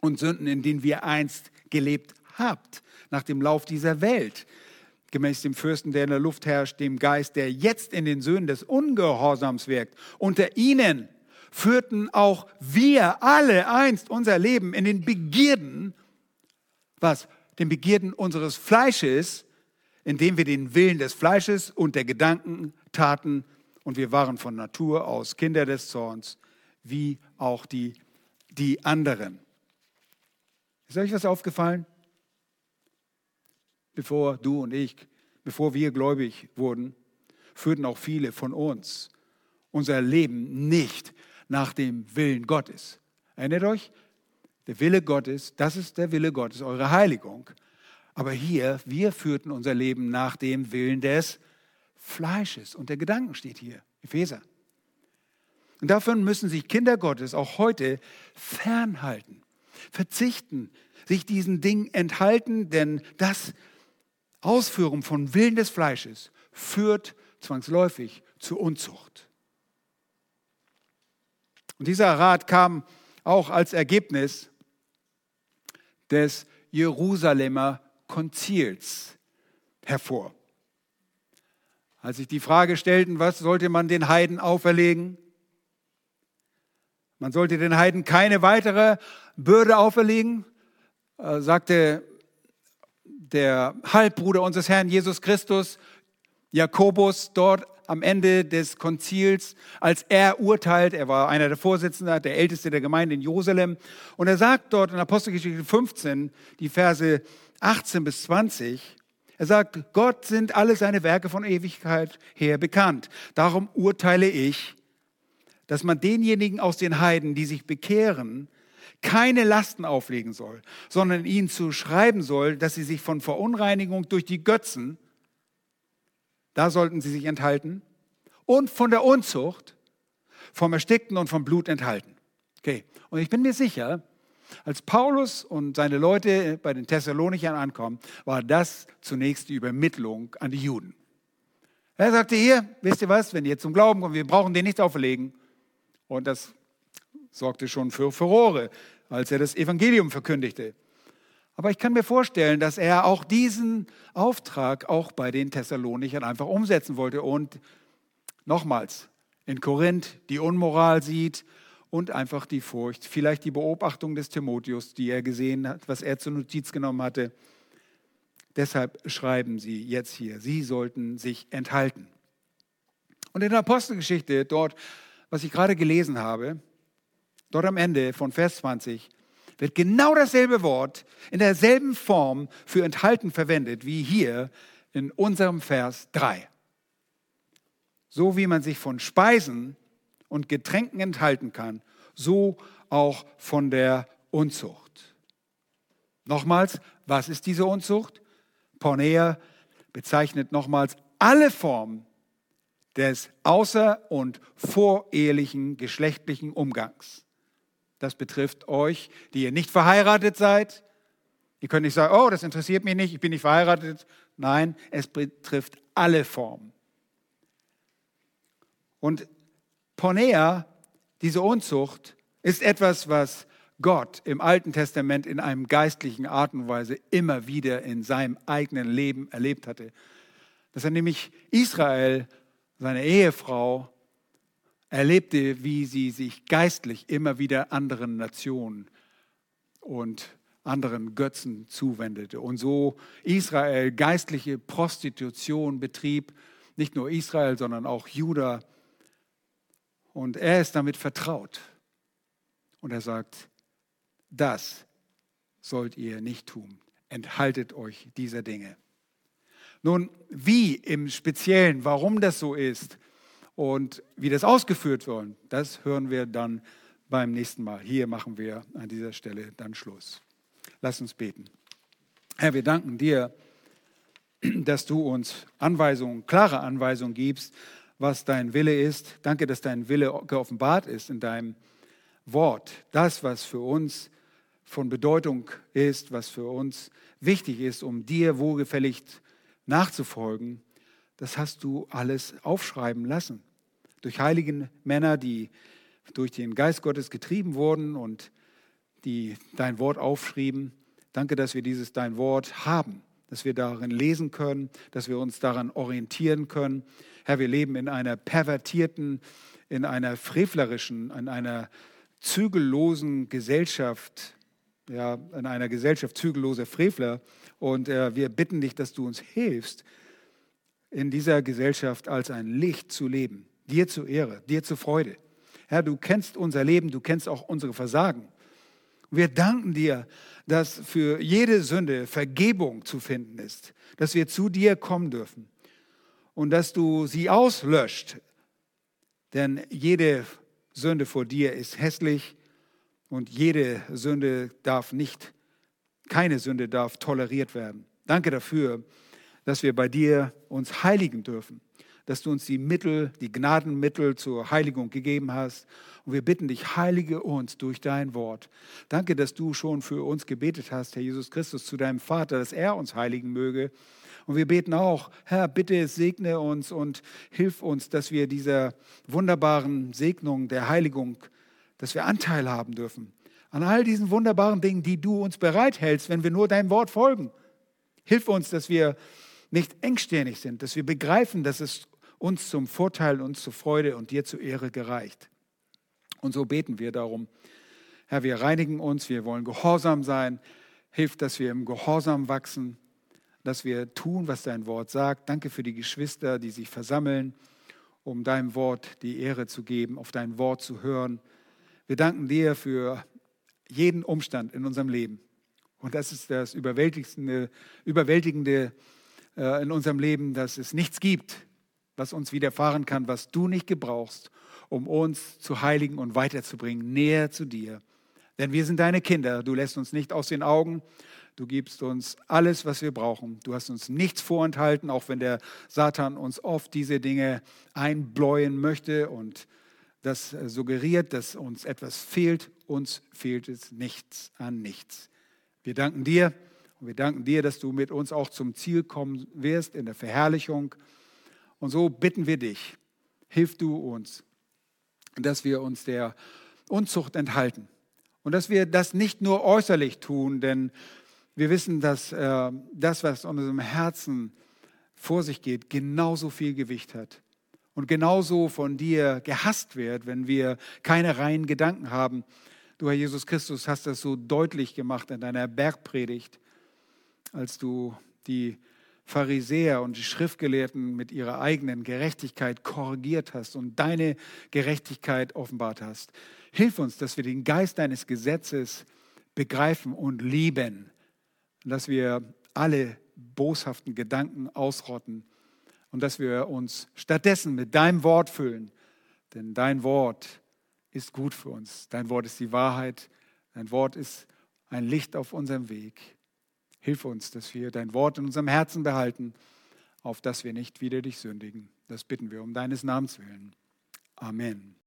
und Sünden, in denen wir einst gelebt habt, nach dem Lauf dieser Welt, gemäß dem Fürsten, der in der Luft herrscht, dem Geist, der jetzt in den Söhnen des Ungehorsams wirkt. Unter ihnen führten auch wir alle einst unser Leben in den Begierden, was den Begierden unseres Fleisches, indem wir den Willen des Fleisches und der Gedanken taten, und wir waren von Natur aus Kinder des Zorns, wie auch die, die anderen. Ist euch was aufgefallen? Bevor du und ich, bevor wir gläubig wurden, führten auch viele von uns unser Leben nicht nach dem Willen Gottes. Erinnert euch? Der Wille Gottes, das ist der Wille Gottes, eure Heiligung. Aber hier, wir führten unser Leben nach dem Willen des Fleisches. Und der Gedanken steht hier, Epheser. Und davon müssen sich Kinder Gottes auch heute fernhalten, verzichten, sich diesen Dingen enthalten, denn das Ausführen von Willen des Fleisches führt zwangsläufig zur Unzucht. Und dieser Rat kam auch als Ergebnis des Jerusalemer Konzils hervor. Als sich die Frage stellten, was sollte man den Heiden auferlegen? Man sollte den Heiden keine weitere Bürde auferlegen, äh, sagte der Halbbruder unseres Herrn Jesus Christus, Jakobus, dort am Ende des Konzils, als er urteilt, er war einer der Vorsitzenden, der Älteste der Gemeinde in Jerusalem, und er sagt dort in Apostelgeschichte 15, die Verse 18 bis 20, er sagt, Gott sind alle seine Werke von Ewigkeit her bekannt. Darum urteile ich, dass man denjenigen aus den Heiden, die sich bekehren, keine Lasten auflegen soll, sondern ihnen zu schreiben soll, dass sie sich von Verunreinigung durch die Götzen, da sollten sie sich enthalten, und von der Unzucht, vom Erstickten und vom Blut enthalten. Okay, und ich bin mir sicher, als Paulus und seine Leute bei den Thessalonichern ankommen, war das zunächst die Übermittlung an die Juden. Er sagte hier, wisst ihr was, wenn ihr zum Glauben kommt, wir brauchen den nicht auferlegen. Und das sorgte schon für Furore, als er das Evangelium verkündigte. Aber ich kann mir vorstellen, dass er auch diesen Auftrag auch bei den Thessalonichern einfach umsetzen wollte und nochmals in Korinth die Unmoral sieht und einfach die Furcht, vielleicht die Beobachtung des Timotheus, die er gesehen hat, was er zur Notiz genommen hatte. Deshalb schreiben sie jetzt hier, sie sollten sich enthalten. Und in der Apostelgeschichte, dort, was ich gerade gelesen habe, dort am Ende von Vers 20, wird genau dasselbe Wort in derselben Form für enthalten verwendet wie hier in unserem Vers 3. So wie man sich von Speisen und Getränken enthalten kann, so auch von der Unzucht. Nochmals, was ist diese Unzucht? Pornea bezeichnet nochmals alle Formen des außer- und vorehelichen geschlechtlichen Umgangs. Das betrifft euch, die ihr nicht verheiratet seid. Ihr könnt nicht sagen, oh, das interessiert mich nicht, ich bin nicht verheiratet. Nein, es betrifft alle Formen. Und Pornea, diese Unzucht, ist etwas, was Gott im Alten Testament in einem geistlichen Art und Weise immer wieder in seinem eigenen Leben erlebt hatte. Dass er nämlich Israel, seine Ehefrau, erlebte, wie sie sich geistlich immer wieder anderen Nationen und anderen Götzen zuwendete und so Israel geistliche Prostitution betrieb, nicht nur Israel, sondern auch Juda und er ist damit vertraut. Und er sagt, das sollt ihr nicht tun. Enthaltet euch dieser Dinge. Nun, wie im Speziellen, warum das so ist und wie das ausgeführt wird, das hören wir dann beim nächsten Mal. Hier machen wir an dieser Stelle dann Schluss. Lass uns beten. Herr, wir danken dir, dass du uns Anweisungen, klare Anweisungen gibst, was dein Wille ist. Danke, dass dein Wille geoffenbart ist in deinem Wort. Das, was für uns von Bedeutung ist, was für uns wichtig ist, um dir wohlgefällig nachzufolgen, das hast du alles aufschreiben lassen. Durch heilige Männer, die durch den Geist Gottes getrieben wurden und die dein Wort aufschrieben. Danke, dass wir dieses dein Wort haben, dass wir darin lesen können, dass wir uns daran orientieren können, Herr, wir leben in einer pervertierten, in einer frevlerischen, in einer zügellosen Gesellschaft, ja, in einer Gesellschaft zügelloser Frevler. Und äh, wir bitten dich, dass du uns hilfst, in dieser Gesellschaft als ein Licht zu leben. Dir zur Ehre, dir zur Freude. Herr, du kennst unser Leben, du kennst auch unsere Versagen. Wir danken dir, dass für jede Sünde Vergebung zu finden ist, dass wir zu dir kommen dürfen und dass du sie auslöscht. Denn jede Sünde vor dir ist hässlich und jede Sünde darf nicht, keine Sünde darf toleriert werden. Danke dafür, dass wir bei dir uns heiligen dürfen, dass du uns die Mittel, die Gnadenmittel zur Heiligung gegeben hast. Und wir bitten dich, heilige uns durch dein Wort. Danke, dass du schon für uns gebetet hast, Herr Jesus Christus, zu deinem Vater, dass er uns heiligen möge. Und wir beten auch, Herr, bitte segne uns und hilf uns, dass wir dieser wunderbaren Segnung der Heiligung, dass wir Anteil haben dürfen an all diesen wunderbaren Dingen, die du uns bereithältst, wenn wir nur deinem Wort folgen. Hilf uns, dass wir nicht engstirnig sind, dass wir begreifen, dass es uns zum Vorteil, uns zur Freude und dir zur Ehre gereicht. Und so beten wir darum. Herr, wir reinigen uns, wir wollen gehorsam sein. Hilf, dass wir im Gehorsam wachsen, dass wir tun, was dein Wort sagt. Danke für die Geschwister, die sich versammeln, um deinem Wort die Ehre zu geben, auf dein Wort zu hören. Wir danken dir für jeden Umstand in unserem Leben. Und das ist das Überwältigende, Überwältigende äh, in unserem Leben, dass es nichts gibt, was uns widerfahren kann, was du nicht gebrauchst, um uns zu heiligen und weiterzubringen, näher zu dir. Denn wir sind deine Kinder. Du lässt uns nicht aus den Augen. Du gibst uns alles, was wir brauchen. Du hast uns nichts vorenthalten, auch wenn der Satan uns oft diese Dinge einbläuen möchte und das suggeriert, dass uns etwas fehlt. Uns fehlt es nichts an nichts. Wir danken dir und wir danken dir, dass du mit uns auch zum Ziel kommen wirst in der Verherrlichung. Und so bitten wir dich, hilf du uns, dass wir uns der Unzucht enthalten und dass wir das nicht nur äußerlich tun, denn wir wissen, dass äh, das, was in unserem Herzen vor sich geht, genauso viel Gewicht hat und genauso von dir gehasst wird, wenn wir keine reinen Gedanken haben. Du, Herr Jesus Christus, hast das so deutlich gemacht in deiner Bergpredigt als du die Pharisäer und die Schriftgelehrten mit ihrer eigenen Gerechtigkeit korrigiert hast und deine Gerechtigkeit offenbart hast. Hilf uns, dass wir den Geist deines Gesetzes begreifen und lieben, dass wir alle boshaften Gedanken ausrotten und dass wir uns stattdessen mit deinem Wort füllen. Denn dein Wort ist gut für uns. Dein Wort ist die Wahrheit. Dein Wort ist ein Licht auf unserem Weg. Hilf uns, dass wir dein Wort in unserem Herzen behalten, auf dass wir nicht wieder dich sündigen. Das bitten wir um deines Namens willen. Amen.